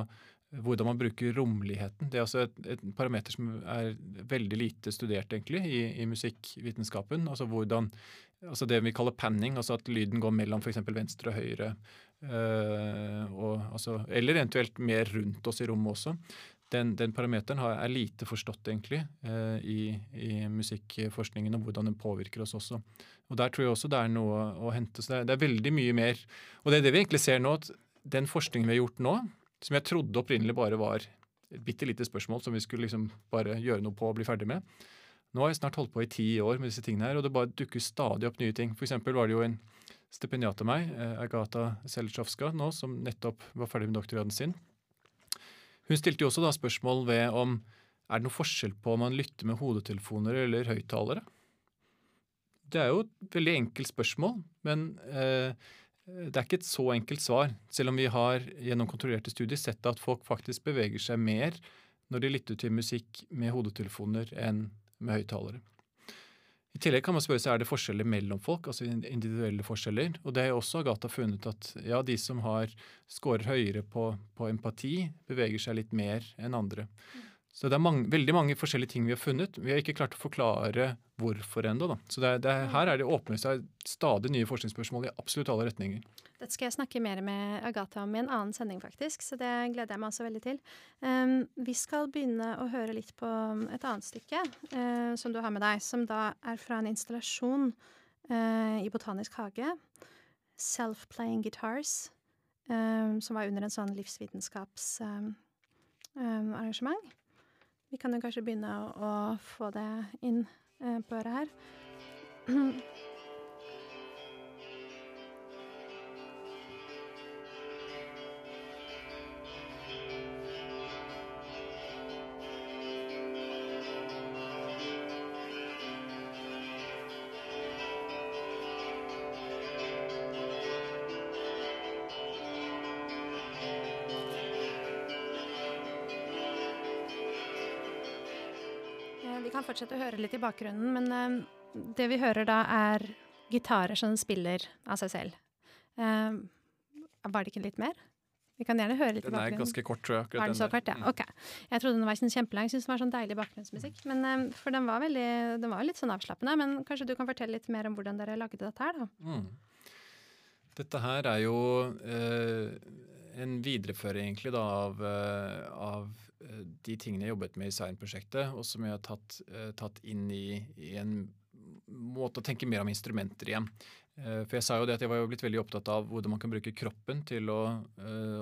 hvordan man bruker romligheten. Det er altså et, et, parameter som er veldig lite studert egentlig i, i musikkvitenskapen. Altså hvordan, altså det vi kaller panning, altså at lyden går mellom f.eks. venstre og høyre. Uh, og, altså, eller eventuelt mer rundt oss i rommet også. den, den parameteren er lite forstått, egentlig, eh, i, i, musikkforskningen, og hvordan den påvirker oss også. Og Der tror jeg også det er noe å hente. Så det er, det er veldig mye mer. Og det er det vi egentlig ser nå, at den forskningen vi har gjort nå, som jeg trodde opprinnelig bare var et bitte lite spørsmål som vi skulle liksom bare gjøre noe på og bli ferdig med. Nå har jeg snart holdt på i ti år med disse tingene her, og det bare dukker stadig opp nye ting. For var det jo en stipendiat av meg, eh, Agata Selitsjovska, nå, som nettopp var ferdig med doktorgraden sin. Hun stilte jo også da spørsmål ved om er det noe forskjell på om man lytter med hodetelefoner eller høyttalere. Det er jo et veldig enkelt spørsmål, men eh, det er ikke et så enkelt svar. Selv om vi har gjennom kontrollerte studier sett at folk faktisk beveger seg mer når de lytter til musikk med hodetelefoner enn med høyttalere. I tillegg kan man spørre seg er det forskjeller mellom folk, altså individuelle forskjeller. Og det har også Agatha funnet at ja, de som har scorer høyere på, på, empati, beveger seg litt mer enn andre. Så det er mange, veldig mange forskjellige ting vi har funnet. Vi har ikke klart å forklare hvorfor ennå. Så det det er, her er det åpner seg stadig nye forskningsspørsmål i absolutt alle retninger. Dette skal jeg snakke mer med Agatha om i en annen sending, faktisk. Så det gleder jeg meg også veldig til. Um, vi skal begynne å høre litt på et annet stykke uh, som du har med deg, som da er fra en installasjon uh, i Botanisk hage. Self-playing guitars. Um, som var under en sånn livsvitenskapsarrangement. Um, vi kan jo kanskje begynne å, å få det inn eh, på øret her. fortsette å høre litt i bakgrunnen, men uh, det vi hører da, er gitarer som spiller av seg selv. Uh, var det ikke litt mer? Vi kan gjerne høre litt den i bakgrunnen. Den er ganske kort, tror jeg. Var den så kort, ja? Mm. Ok. Jeg trodde den var sånn kjempelang. Syntes den var sånn deilig bakgrunnsmusikk. Men, um, for den var, veldig, den var litt sånn avslappende. Men kanskje du kan fortelle litt mer om hvordan dere lagde dette her, da? Mm. Dette her er jo eh, en videreføring egentlig da av, av de tingene jeg jobbet med i Cern-prosjektet, og som jeg har tatt, eh, tatt inn i, i, en måte å tenke mer om instrumenter igjen. Eh, for jeg sa jo det at jeg var jo blitt veldig opptatt av hvordan man kan bruke kroppen til å,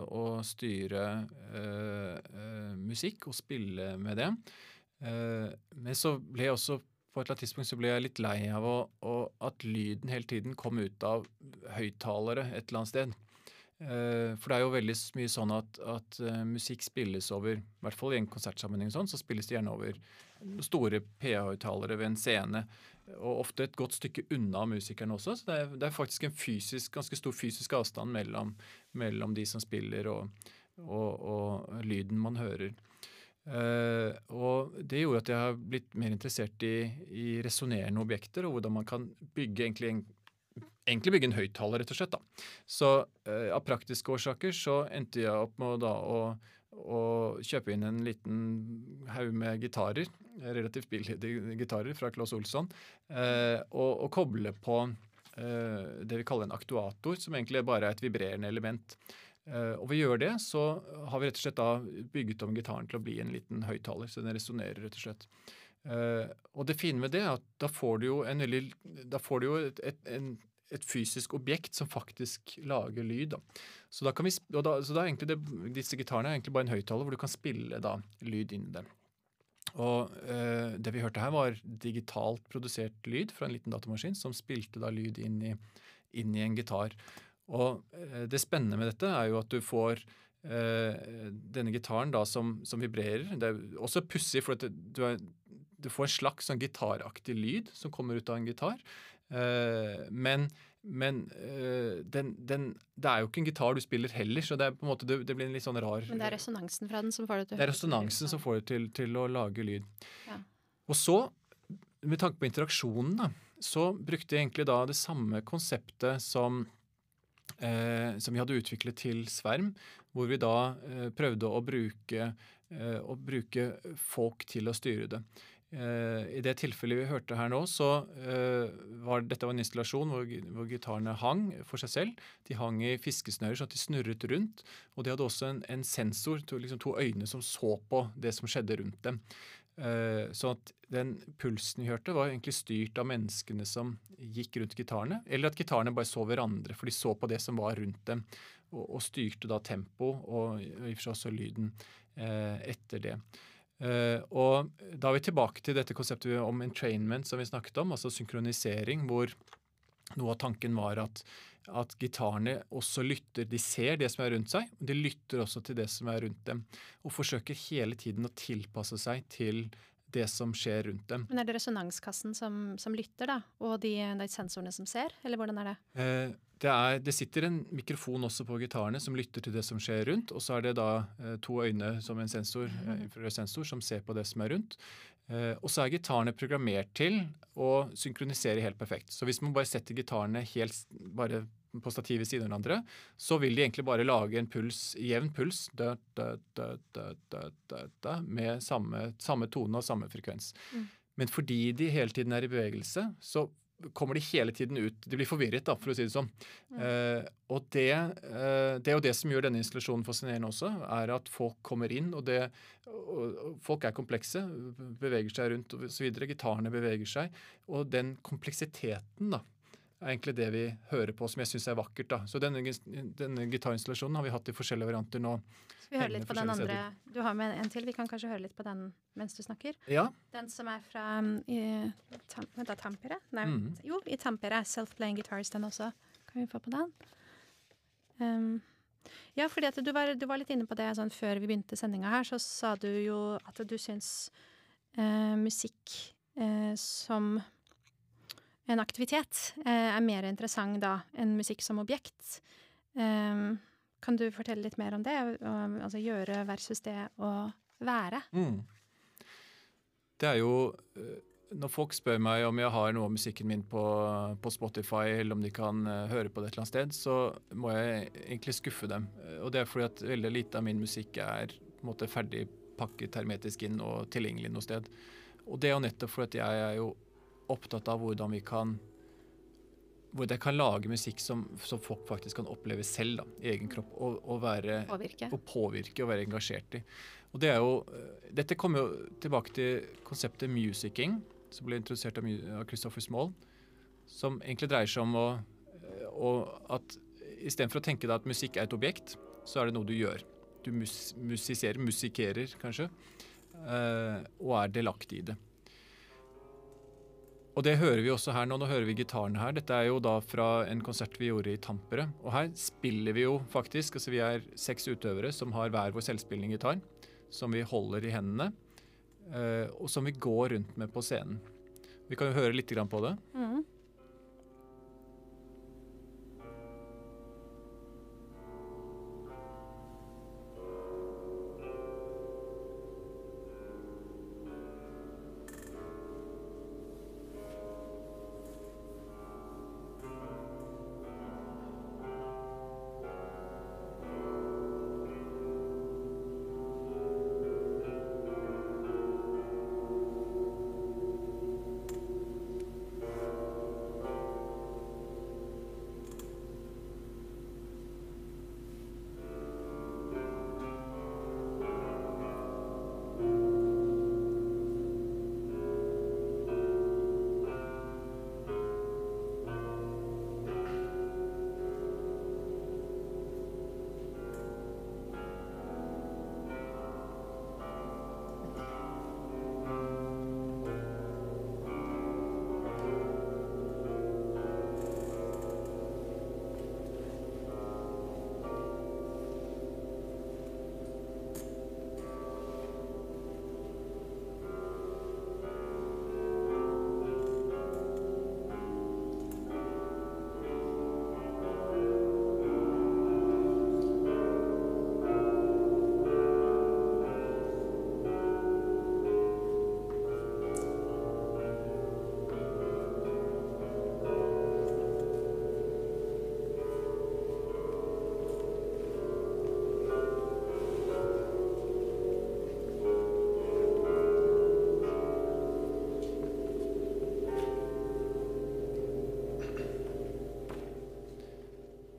å styre musikk og spille med det. Men så ble jeg også på et eller annet tidspunkt så ble jeg litt lei av å, å, at lyden hele tiden kom ut av høyttalere et eller annet sted. Eh, for det er jo veldig mye sånn at, at uh, musikk spilles over I hvert fall i en konsertsammenheng sånn, så spilles det gjerne over store PA-høyttalere ved en scene. Og ofte et godt stykke unna musikerne også. Så det er, det er faktisk en fysisk, ganske stor fysisk avstand mellom, mellom de som spiller og, og, og lyden man hører. Uh, og det gjorde at jeg har blitt mer interessert i, i resonnerende objekter, og hvordan man kan bygge egentlig en egentlig bygge en høyttaler, rett og slett. da. Så eh, av praktiske årsaker så endte jeg opp med da å, å kjøpe inn en liten haug med gitarer, relativt billige gitarer fra Claes Olsson, eh, og, og, koble på eh, det vi kaller en aktuator, som egentlig bare er et vibrerende element. Uh, og ved å gjøre det, så har vi rett og slett da bygget om gitaren til å bli en liten høyttaler. Så den resonnerer, rett og slett. Og det fine med det er at da får du jo en Da får du jo et, et, en et fysisk objekt som faktisk lager lyd. Da. Så, da kan vi, da, så da det, disse gitarene er egentlig bare en høyttaler hvor du kan spille da, lyd inn i den. Og eh, Det vi hørte her, var digitalt produsert lyd fra en liten datamaskin som spilte da lyd inn i, inn i en gitar. Og eh, Det spennende med dette er jo at du får eh, denne gitaren da som, som, vibrerer. Det er også pussig, for at du, er, du, får en slags sånn gitaraktig lyd som kommer ut av en gitar. Eh, men men øh, den, den, det er jo ikke en gitar du spiller heller, så det, er på en måte, det, det, blir en litt sånn rar Men det er resonansen fra den som får det til Det er resonansen som får det til, til å lage lyd. Ja. Og så, med tanke på interaksjonen, da, så brukte jeg egentlig da det samme konseptet som, eh, som vi hadde utviklet til Sverm, hvor vi da eh, prøvde å bruke, eh, å bruke folk til å styre det. Uh, I det tilfellet vi hørte her nå, så uh, var dette en installasjon hvor, hvor, gitarene hang for seg selv. De hang i fiskesnører så at de snurret rundt. Og de hadde også en, en sensor, to, liksom to øyne som så på det som skjedde rundt dem. Uh, så at den pulsen vi hørte, var egentlig styrt av menneskene som gikk rundt gitarene. Eller at gitarene bare så hverandre, for de så på det som var rundt dem. Og, og styrte da tempo og i og for seg også lyden etter det. Uh, og da er vi tilbake til dette konseptet om entrainment som vi snakket om, altså synkronisering, hvor noe av tanken var at, at gitarene også lytter. De ser det som er rundt seg, og de lytter også til det som er rundt dem. Og forsøker hele tiden å tilpasse seg til det som skjer rundt dem. Men Er det resonanskassen som, som lytter, da? Og de, de, sensorene som ser, eller hvordan er det? Uh, det, er, det, sitter en mikrofon også på gitarene som lytter til det som skjer rundt. Og så er det da eh, to øyne som en sensor, eh, sensor som ser på det som er rundt. Eh, og så er gitarene programmert til å synkronisere helt perfekt. Så hvis man bare setter gitarene helt bare på stativet siden av hverandre, så vil de egentlig bare lage en puls, jevn puls da, da, da, med samme, samme, tone og samme frekvens. Mm. Men fordi de hele tiden er i bevegelse, så kommer de hele tiden ut De blir forvirret, da, for å si det sånn. Mm. Uh, og det, uh, det, er jo det som gjør denne installasjonen fascinerende også, er at folk kommer inn, og, det, og folk er komplekse, beveger seg rundt osv. Gitarene beveger seg. Og den kompleksiteten, da, er egentlig det vi hører på, som jeg syns er vakkert. da. Så denne, denne gitarinstallasjonen har vi hatt i forskjellige varianter nå. Skal vi høre litt på den andre? Du har med en til. Vi kan kanskje høre litt på den mens du snakker. Ja. Den som er fra um, i, tam, da, Tampere? Nei, mm. jo, i Tampere. Self-playing guitars, den også. Kan vi få på den? Um, ja, fordi at du var, du var, litt inne på det sånn før vi begynte sendinga her, så sa du jo at du syns uh, musikk uh, som en aktivitet eh, er mer interessant da enn musikk som objekt. Um, kan du fortelle litt mer om det? Altså gjøre versus det å være? Mm. Det er jo eh, Når folk spør meg om jeg har noe av musikken min på, på, Spotify, eller om de kan uh, høre på det et eller annet sted, så må jeg egentlig skuffe dem. Og det er fordi at veldig lite av min musikk er på en måte ferdig pakket hermetisk inn og tilgjengelig noe sted. Og det er jo nettopp fordi at jeg er jo opptatt av hvordan vi kan hvor jeg kan lage musikk som, som, folk faktisk kan oppleve selv da, i egen kropp. Og, og, være, påvirke. og påvirke og være engasjert i. Og det er jo, eh, Dette kommer jo tilbake til konseptet musicking, som ble introdusert av, av Christopher Small. Som egentlig dreier seg om å, eh, å at istedenfor å tenke deg at musikk er et objekt, så er det noe du gjør. Du mus, musiserer, musikerer kanskje, eh, og er delaktig i det. Og det hører vi også her nå. Nå hører vi gitaren her. Dette er jo da fra en konsert vi gjorde i Tampere. Og her spiller vi jo faktisk. Altså vi er seks utøvere som har hver vår selvspillende gitar. Som vi holder i hendene. Eh, og som vi går rundt med på scenen. Vi kan jo høre litt på det. Mm.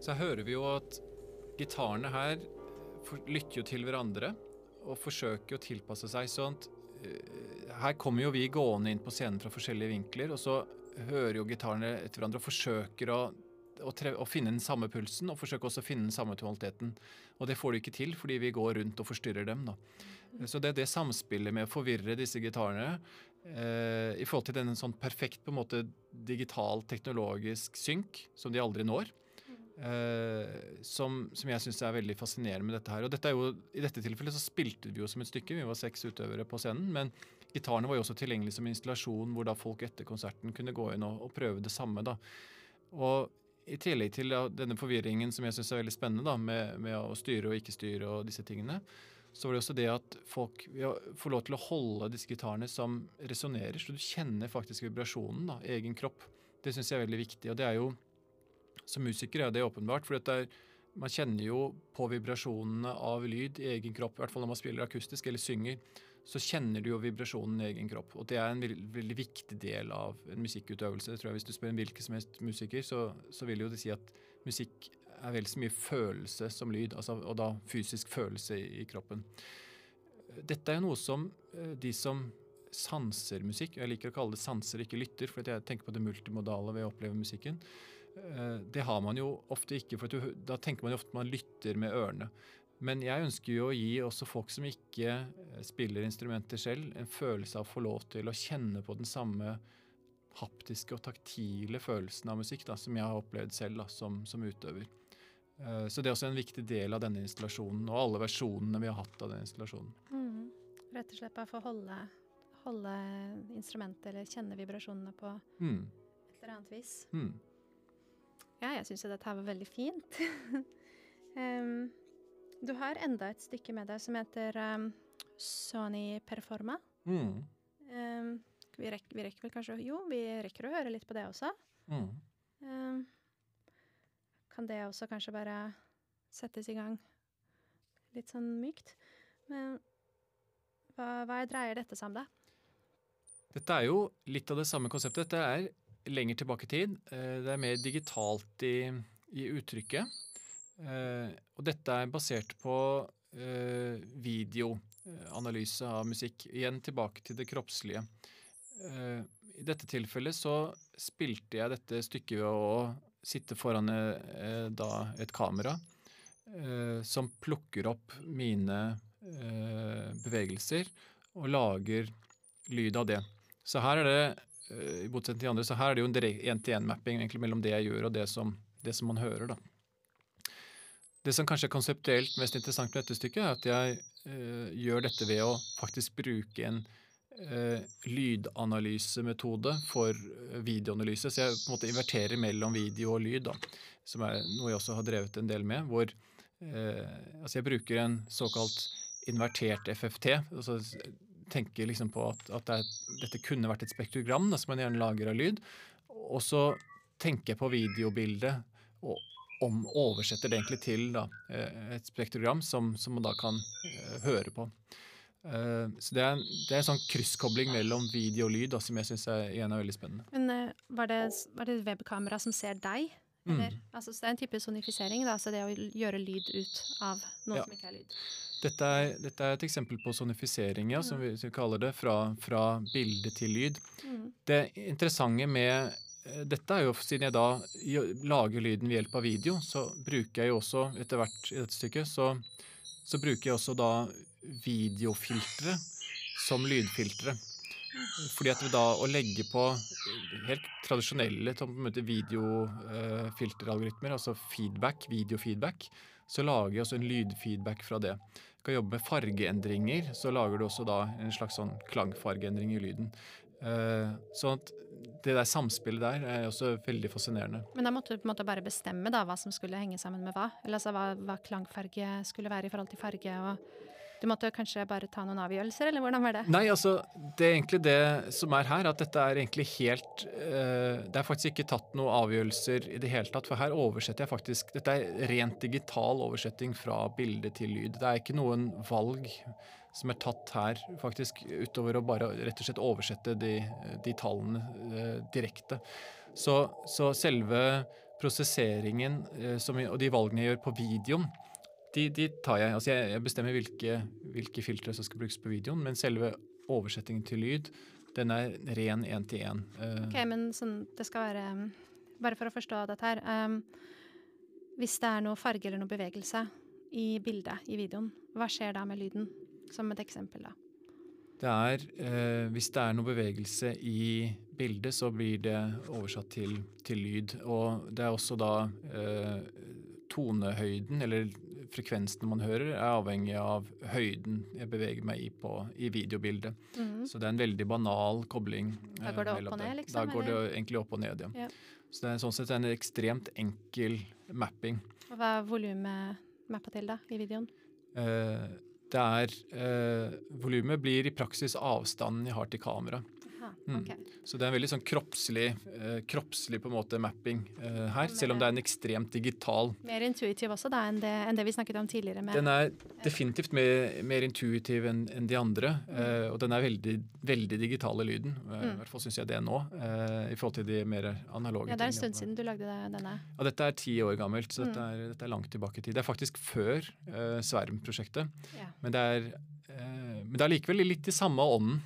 Så hører vi jo at gitarene her lytter jo til hverandre og forsøker å tilpasse seg. sånn at uh, Her kommer jo vi gående inn på scenen fra forskjellige vinkler, og så hører jo gitarene etter hverandre og forsøker å, å, å, finne den samme pulsen og forsøker også å finne den samme tonaliteten. Og det får de ikke til fordi vi går rundt og forstyrrer dem. da. Så det er det samspillet med å forvirre disse gitarene eh, i forhold til den sånn perfekt på en måte digital, teknologisk synk som de aldri når. Eh, som, som, jeg syns er veldig fascinerende med dette her. Og dette jo, I dette tilfellet så spilte vi jo som et stykke, vi var seks utøvere på scenen. Men gitarene var jo også tilgjengelig som installasjon, hvor da folk etter konserten kunne gå inn og, og prøve det samme. da. Og i tillegg til ja, denne forvirringen som jeg syns er veldig spennende, da, med, med, å styre og ikke styre og disse tingene, så var det også det at folk får lov til å holde disse gitarene som resonnerer, så du kjenner faktisk vibrasjonen, da, egen kropp. Det syns jeg er veldig viktig. Og det er jo Som musiker er det åpenbart, for er, man kjenner jo på vibrasjonene av lyd i egen kropp, i hvert fall når man spiller akustisk eller synger. Så kjenner du jo vibrasjonen i egen kropp. Og det er en veldig, viktig del av en musikkutøvelse. Det tror jeg Hvis du spør en hvilken som helst musiker, så, så vil jo det si at musikk er vel så mye følelse som lyd, altså, og da fysisk følelse i, kroppen. Dette er jo noe som eh, de som sanser musikk, jeg liker å kalle det sanser, ikke lytter, for jeg tenker på det multimodale ved å oppleve musikken. Eh, det har man jo ofte ikke, for du, da tenker man jo ofte man lytter med ørene. Men jeg ønsker jo å gi også folk som ikke eh, spiller instrumenter selv, en følelse av å få lov til å kjenne på den samme haptiske og taktile følelsen av musikk da, som jeg har opplevd selv da, som, som utøver. Eh, så det er også en viktig del av denne installasjonen, og alle versjonene vi har hatt av den installasjonen. Mm. Rett og slett bare for å holde, holde instrumentet eller kjenne vibrasjonene på mm. et eller annet vis. Mm. Ja, jeg syns dette her var veldig fint. um, du har enda et stykke med deg som heter um, Sony Performa. Mm. Um, vi, rekker, vi, rekker, vel kanskje Jo, vi rekker å høre litt på det også. Um, kan det også kanskje bare settes i gang litt sånn mykt. Men hva, hva dreier dette seg om, da? Dette er jo litt av det samme konseptet. Dette er lenger tilbake i tid. Eh, det er mer digitalt i, i uttrykket. Eh, og dette er basert på eh, videoanalyse av musikk. Igjen tilbake til det kroppslige. I dette tilfellet så spilte jeg dette stykket ved å sitte foran da et kamera som plukker opp mine bevegelser og lager lyd av det. Så her er det i motsetning til andre, så her er det jo en én-til-én-mapping mellom det jeg gjør og det som, det som man hører. da. Det som kanskje er konseptuelt mest interessant med dette stykket, er at jeg øh, gjør dette ved å faktisk bruke en eh, lydanalysemetode for eh, videoanalyse. Så jeg på en måte inverterer mellom video og lyd, da, som er noe jeg også har drevet en del med. hvor eh, altså Jeg bruker en såkalt invertert FFT. altså tenker liksom på at, at det er, dette kunne vært et spektrogram da, som man gjerne lager av lyd. Og så tenker jeg på videobildet og om, oversetter det egentlig til da, eh, et spektrogram som, som man da kan uh, høre på. Uh, så det er, det er, en sånn krysskobling mellom video og lyd da, som jeg syns er, er, veldig spennende. Men uh, var, det, var det webkamera som ser deg? Mm. Altså, det er en type sonifisering, da, så det å gjøre lyd ut av noe ja. som ikke er lyd. Dette er, dette er, et eksempel på sonifisering, ja, som, vi, som vi kaller det, fra, fra bilde til lyd. Mm. Det interessante med uh, dette er jo, siden jeg da lager lyden ved hjelp av video, så bruker jeg jo også etter hvert i dette stykket, så, så bruker jeg også da videofiltre som lydfiltre. Fordi at da å legge på helt tradisjonelle videofilteralgoritmer, altså feedback, videofeedback, så lager jeg også en lydfeedback fra det. Kan jobbe med fargeendringer, så lager du også da en slags sånn klangfargeendring i lyden. Sånn at det der samspillet der er også veldig fascinerende. Men da måtte du på en måte bare bestemme da hva som skulle henge sammen med hva? Eller altså hva, hva klangfarge skulle være i forhold til farge og du måtte kanskje bare ta noen avgjørelser, eller hvordan var det? Nei, altså, det er egentlig det som er her, at dette er egentlig helt uh, Det er faktisk ikke tatt noen avgjørelser i det hele tatt, for her oversetter jeg faktisk Dette er rent digital oversetting fra bilde til lyd. Det er ikke noen valg som er tatt her, faktisk, utover å bare rett og slett oversette de, de tallene uh, direkte. Så, så, selve prosesseringen uh, som, og de valgene jeg gjør på videoen, de, de tar jeg. Altså jeg, jeg bestemmer hvilke, hvilke filtre som skal brukes på videoen, men selve oversettingen til lyd, den er ren én-til-én. Uh, ok, men sånn, det skal være Bare for å forstå dette her. Um, hvis det er noe farge eller noe bevegelse i bildet, i videoen, hva skjer da med lyden? Som et eksempel, da. Det er eh, Hvis det er noe bevegelse i bildet, så blir det oversatt til, til lyd. Og det er også da eh, tonehøyden, eller frekvensen man hører, er avhengig av høyden jeg beveger meg i på, i videobildet. Mm. Så det er en veldig banal kobling. Da går det opp og ned, liksom? Da går eller? det egentlig opp og ned, ja. ja. Så det er sånn sett en ekstremt enkel mapping. Og Hva er volumet mappa til, da, i videoen? Eh, det er eh, Volumet blir i praksis avstanden jeg har til Mm. Så det er en veldig sånn kroppslig, eh, kroppslig på en måte mapping eh, her, selv om det er en ekstremt digital Mer intuitiv også da enn det, enn det vi snakket om tidligere. den er definitivt mer, mer intuitiv enn en de andre, mm. eh, og den er veldig, veldig i lyden. Eh, mm. I hvert fall syns jeg det nå, eh, i forhold til de mer analoge Ja, Det er en stund siden du lagde denne. Ja, Dette er ti år gammelt, så dette mm. er, dette er, langt tilbake i tid. Det er faktisk før eh, Sverm-prosjektet, ja. men det er men det er likevel litt i samme ånden.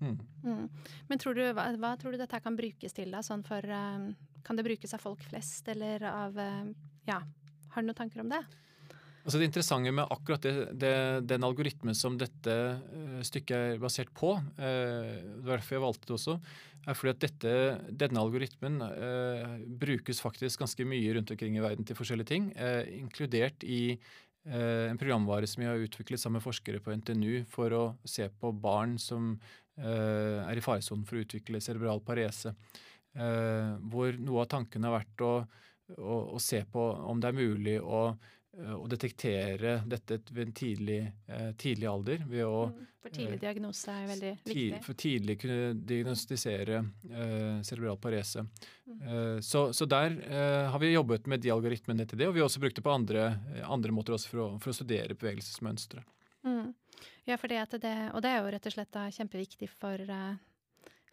Mm. Mm. Men tror du, hva, hva, tror du dette kan brukes til? da, sånn for, um, Kan det brukes av folk flest, eller av uh, Ja, har du noen tanker om det? Altså Det interessante med akkurat det, det, den algoritmen som dette uh, stykket er basert på, var derfor jeg valgte det også, er fordi at dette, denne algoritmen eh, brukes faktisk ganske mye rundt omkring i verden til forskjellige ting, inkludert i en programvare som vi har utviklet sammen med forskere på NTNU for å se på barn som Eh, er i faresonen for å utvikle cerebral parese. Eh, hvor noe av tanken har vært å, å, å se på om det er mulig å, eh, å detektere dette ved en tidlig, tidlig alder. Ved å, mm, for tidlig diagnose er veldig viktig. For tidlig kunne diagnostisere uh, cerebral parese. Mm. Uh, så, så, der uh, har vi jobbet med de algoritmene til det, og vi har også brukt det på andre, andre måter for å, for å studere bevegelsesmønstre. Mm. Ja, for det det, og det er jo rett og slett da kjempeviktig for, uh,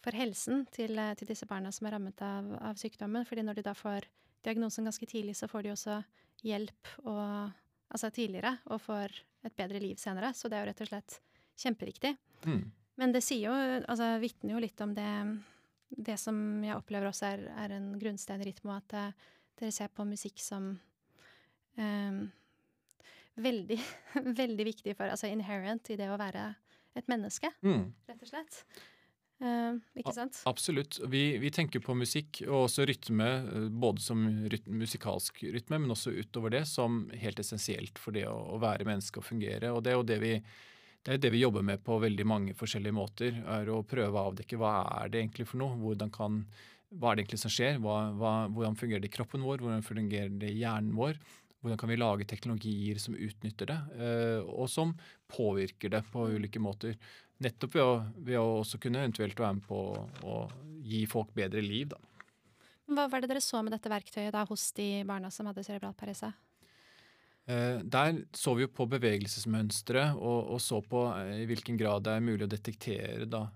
for helsen til, uh, til, disse barna som er rammet av, av, sykdommen. fordi når de da får diagnosen ganske tidlig, så får de også hjelp og, altså tidligere og får et bedre liv senere. Så det er jo rett og slett kjempeviktig. Mm. Men det sier jo, altså vitner jo litt om det, det som jeg opplever også er, er en grunnstein i Rytmo, at uh, dere ser på musikk som um, veldig, veldig viktig for Altså inherent i det å være et menneske, mm. rett og slett. Uh, ikke sant? Absolutt. Vi, vi, tenker på musikk, og også rytme, eh, både som rytme, musikalsk rytme, men også utover det, som helt essensielt for det å, å være menneske og fungere. Og det er jo det vi, det det vi jobber med på veldig mange forskjellige måter. er Å prøve å avdekke hva er det egentlig for noe. Hvordan kan, hva er det egentlig som skjer? Hva, hva, hvordan fungerer det i kroppen vår? Hvordan fungerer det i hjernen vår? Hvordan kan vi lage teknologier som utnytter det, eh, og som påvirker det på ulike måter? Nettopp ved å, ved å også kunne eventuelt være med på å gi folk bedre liv, da. Hva var det dere så med dette verktøyet da hos de barna som hadde cerebral parese? Eh, der så vi jo på bevegelsesmønstre og, og, så på eh, i hvilken grad det er mulig å detektere da,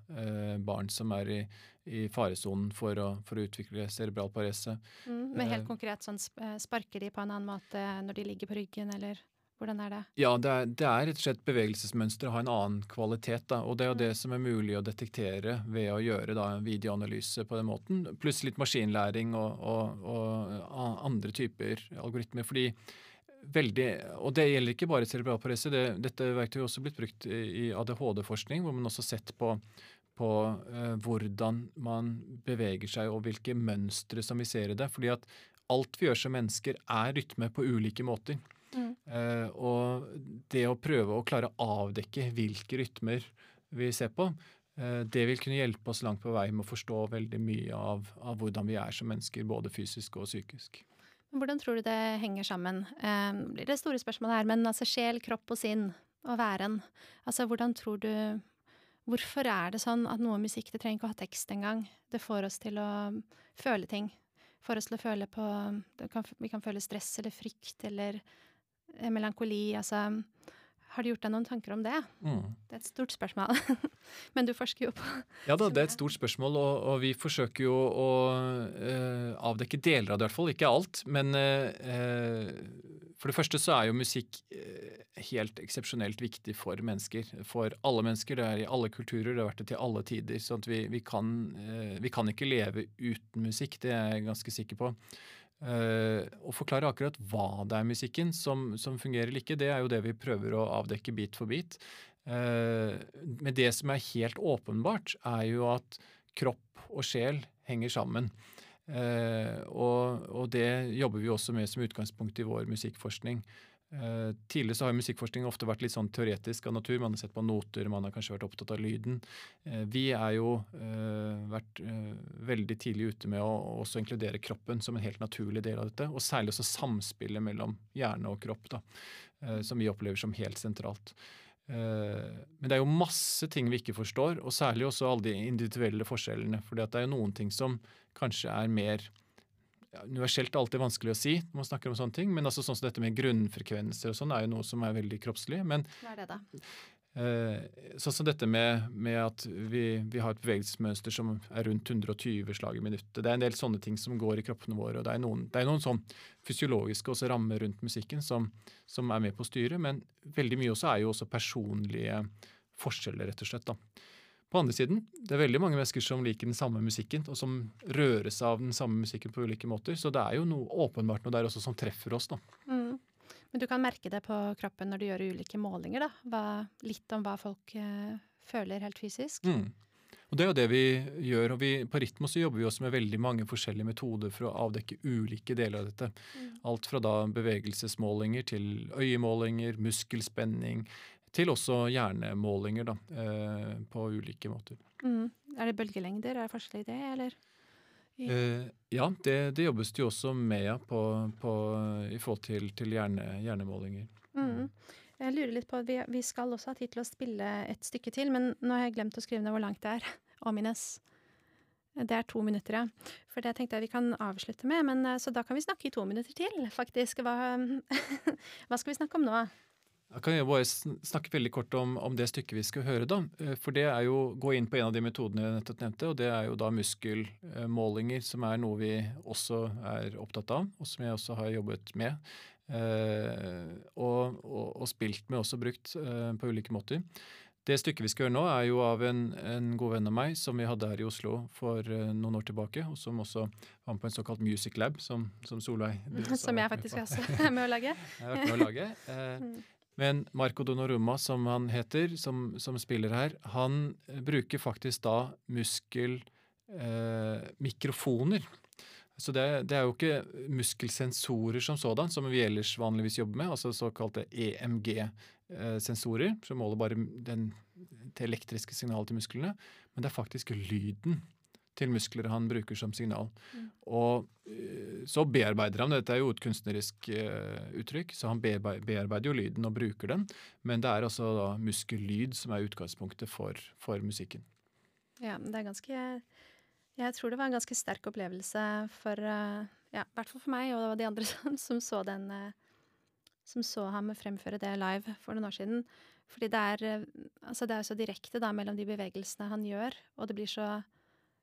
barn som er i, i faresonen for, for, å utvikle cerebral parese. Mm, men helt konkret, sånn sparker de på en annen måte når de ligger på ryggen, eller hvordan er det? Ja, det er, det er rett og slett bevegelsesmønsteret har en annen kvalitet. Da, og det er jo mm. det som er mulig å detektere ved å gjøre da, en videoanalyse på den måten. Pluss litt maskinlæring og, og, og andre typer algoritmer. fordi veldig, og det gjelder ikke bare cerebral parese. Det, dette verktøyet har også blitt brukt i ADHD-forskning, hvor man også har sett på på eh, hvordan man beveger seg og hvilke mønstre som vi ser i det. Fordi at alt vi gjør som mennesker, er rytme på ulike måter. Mm. Eh, og det å prøve å klare å avdekke hvilke rytmer vi ser på, eh, det vil kunne hjelpe oss langt på vei med å forstå veldig mye av, av hvordan vi er som mennesker, både fysisk og psykisk. Hvordan tror du det henger sammen? Eh, blir det store spørsmålet her, men altså sjel, kropp og sinn og væren. Altså hvordan tror du Hvorfor er det sånn at noe musikk, det trenger ikke å ha tekst engang, det får oss til å føle ting. Får oss til å føle på kan, Vi kan føle stress eller frykt eller eh, melankoli, altså har du gjort deg noen tanker om det? Mm. Det er et stort spørsmål. Men du forsker jo på Ja da, det er et stort spørsmål, og, og vi forsøker jo å uh, avdekke deler av det, i hvert fall. Ikke alt. Men eh, for det første så er jo musikk helt eksepsjonelt viktig for mennesker. For alle mennesker. Det er i alle kulturer, det har vært det til alle tider. Så vi, vi, kan, vi, kan, ikke leve uten musikk, det er jeg ganske sikker på. Uh, å forklare akkurat hva det er musikken som, som, fungerer eller ikke, det er jo det vi prøver å avdekke bit for bit. Uh, men det som er helt åpenbart, er jo at kropp og sjel henger sammen. Uh, og, og, det jobber vi også med som utgangspunkt i vår musikkforskning. Uh, tidligere så har musikkforskning ofte vært litt sånn teoretisk av natur. Man har sett på noter, man har kanskje vært opptatt av lyden. Uh, vi er jo uh, vært veldig tidlig ute med å også inkludere kroppen som en helt naturlig del av dette. Og særlig også samspillet mellom hjerne og kropp, da, som vi opplever som helt sentralt. Men det er jo masse ting vi ikke forstår, og særlig også alle de individuelle forskjellene. For det er jo noen ting som kanskje er mer ja, universelt alltid vanskelig å si når man snakker om sånne ting, men altså sånn som dette med grunnfrekvenser og sånn er jo noe som er veldig kroppslig. Men, Hva er det da? Eh, sånn som dette med, med at vi, vi, har et bevegelsesmønster som er rundt 120 slag i minuttet. Det er en del sånne ting som går i kroppene våre. og Det er noen, det er noen sånn fysiologiske også rammer rundt musikken som, som, er med på å styre, men veldig mye også er jo også personlige forskjeller, rett og slett. da. På andre siden, det er veldig mange mennesker som liker den samme musikken, og som røres av den samme musikken på ulike måter. Så det er jo noe åpenbart noe der også som treffer oss, da. Mm. Men du kan merke det på kroppen når du gjør ulike målinger, da. Hva, litt om hva folk uh, føler helt fysisk. Mm. Og Det er jo det vi gjør. og vi, På Ritmo så jobber vi også med veldig mange forskjellige metoder for å avdekke ulike deler av dette. Mm. Alt fra da bevegelsesmålinger til øyemålinger, muskelspenning, til også hjernemålinger da, eh, på ulike måter. Mm. Er det bølgelengder? Er det forskjell i det, eller? Eh, ja, det, det, jobbes det jo også med ja, på, på, i forhold til, til hjerne, hjernemålinger. Mm. Jeg lurer litt på, vi, vi, skal også ha tid til å spille et stykke til, men nå har jeg glemt å skrive ned hvor langt det er. Omines. Det er to minutter, ja. For det tenkte jeg vi kan avslutte med. Men, eh, så da kan vi snakke i to minutter til, faktisk. Hva, hva skal vi snakke om nå? Jeg kan jo bare snakke veldig kort om, om, det stykket vi skal høre. da. Eh, for det er jo gå inn på en av de metodene jeg nettopp nevnte, og det er jo da muskelmålinger, som er noe vi også er opptatt av, og som jeg også har jobbet med. Eh, og, og, og, spilt med, også brukt eh, på ulike måter. Det stykket vi skal høre nå, er jo av en, en, god venn av meg som vi hadde her i Oslo for noen år tilbake, og som også var med på en såkalt Music Lab, som, som Solveig Som jeg faktisk også er med å lage. jeg har vært med å lage. Men Marco Donoruma, som han heter, som, som spiller her, han eh, bruker faktisk da muskelmikrofoner. Eh, så det, det, er jo ikke muskelsensorer som sådan, som vi ellers vanligvis jobber med, altså såkalte EMG-sensorer, eh, som måler bare den, det elektriske signalet til musklene. Men det er faktisk lyden til muskler han bruker som signal. Mm. Og eh, så bearbeider han Dette er jo et kunstnerisk uh, uttrykk, så han bearbeider jo lyden og bruker den. Men det er altså da muskellyd som er utgangspunktet for, for musikken. Ja, det er ganske Jeg tror det var en ganske sterk opplevelse for uh, ja, i hvert fall for meg og de andre som, som så den uh, som så ham fremføre det live for noen år siden. Fordi det er, altså det er så direkte da mellom de bevegelsene han gjør, og det blir så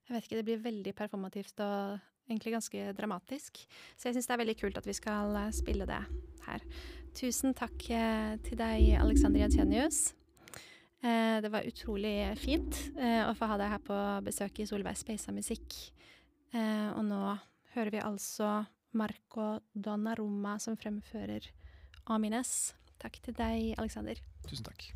jeg vet ikke, det blir veldig performativt og egentlig ganske dramatisk. Så jeg syns det er veldig kult at vi skal eh, spille det her. Tusen takk eh, til deg, Alexander Jensenius. Eh, det var utrolig fint å få ha deg her på besøk i Solveig Speisa Musikk. Og nå hører vi altså Marco Donnarumma som fremfører Amines. Takk til deg, Alexander. Tusen takk.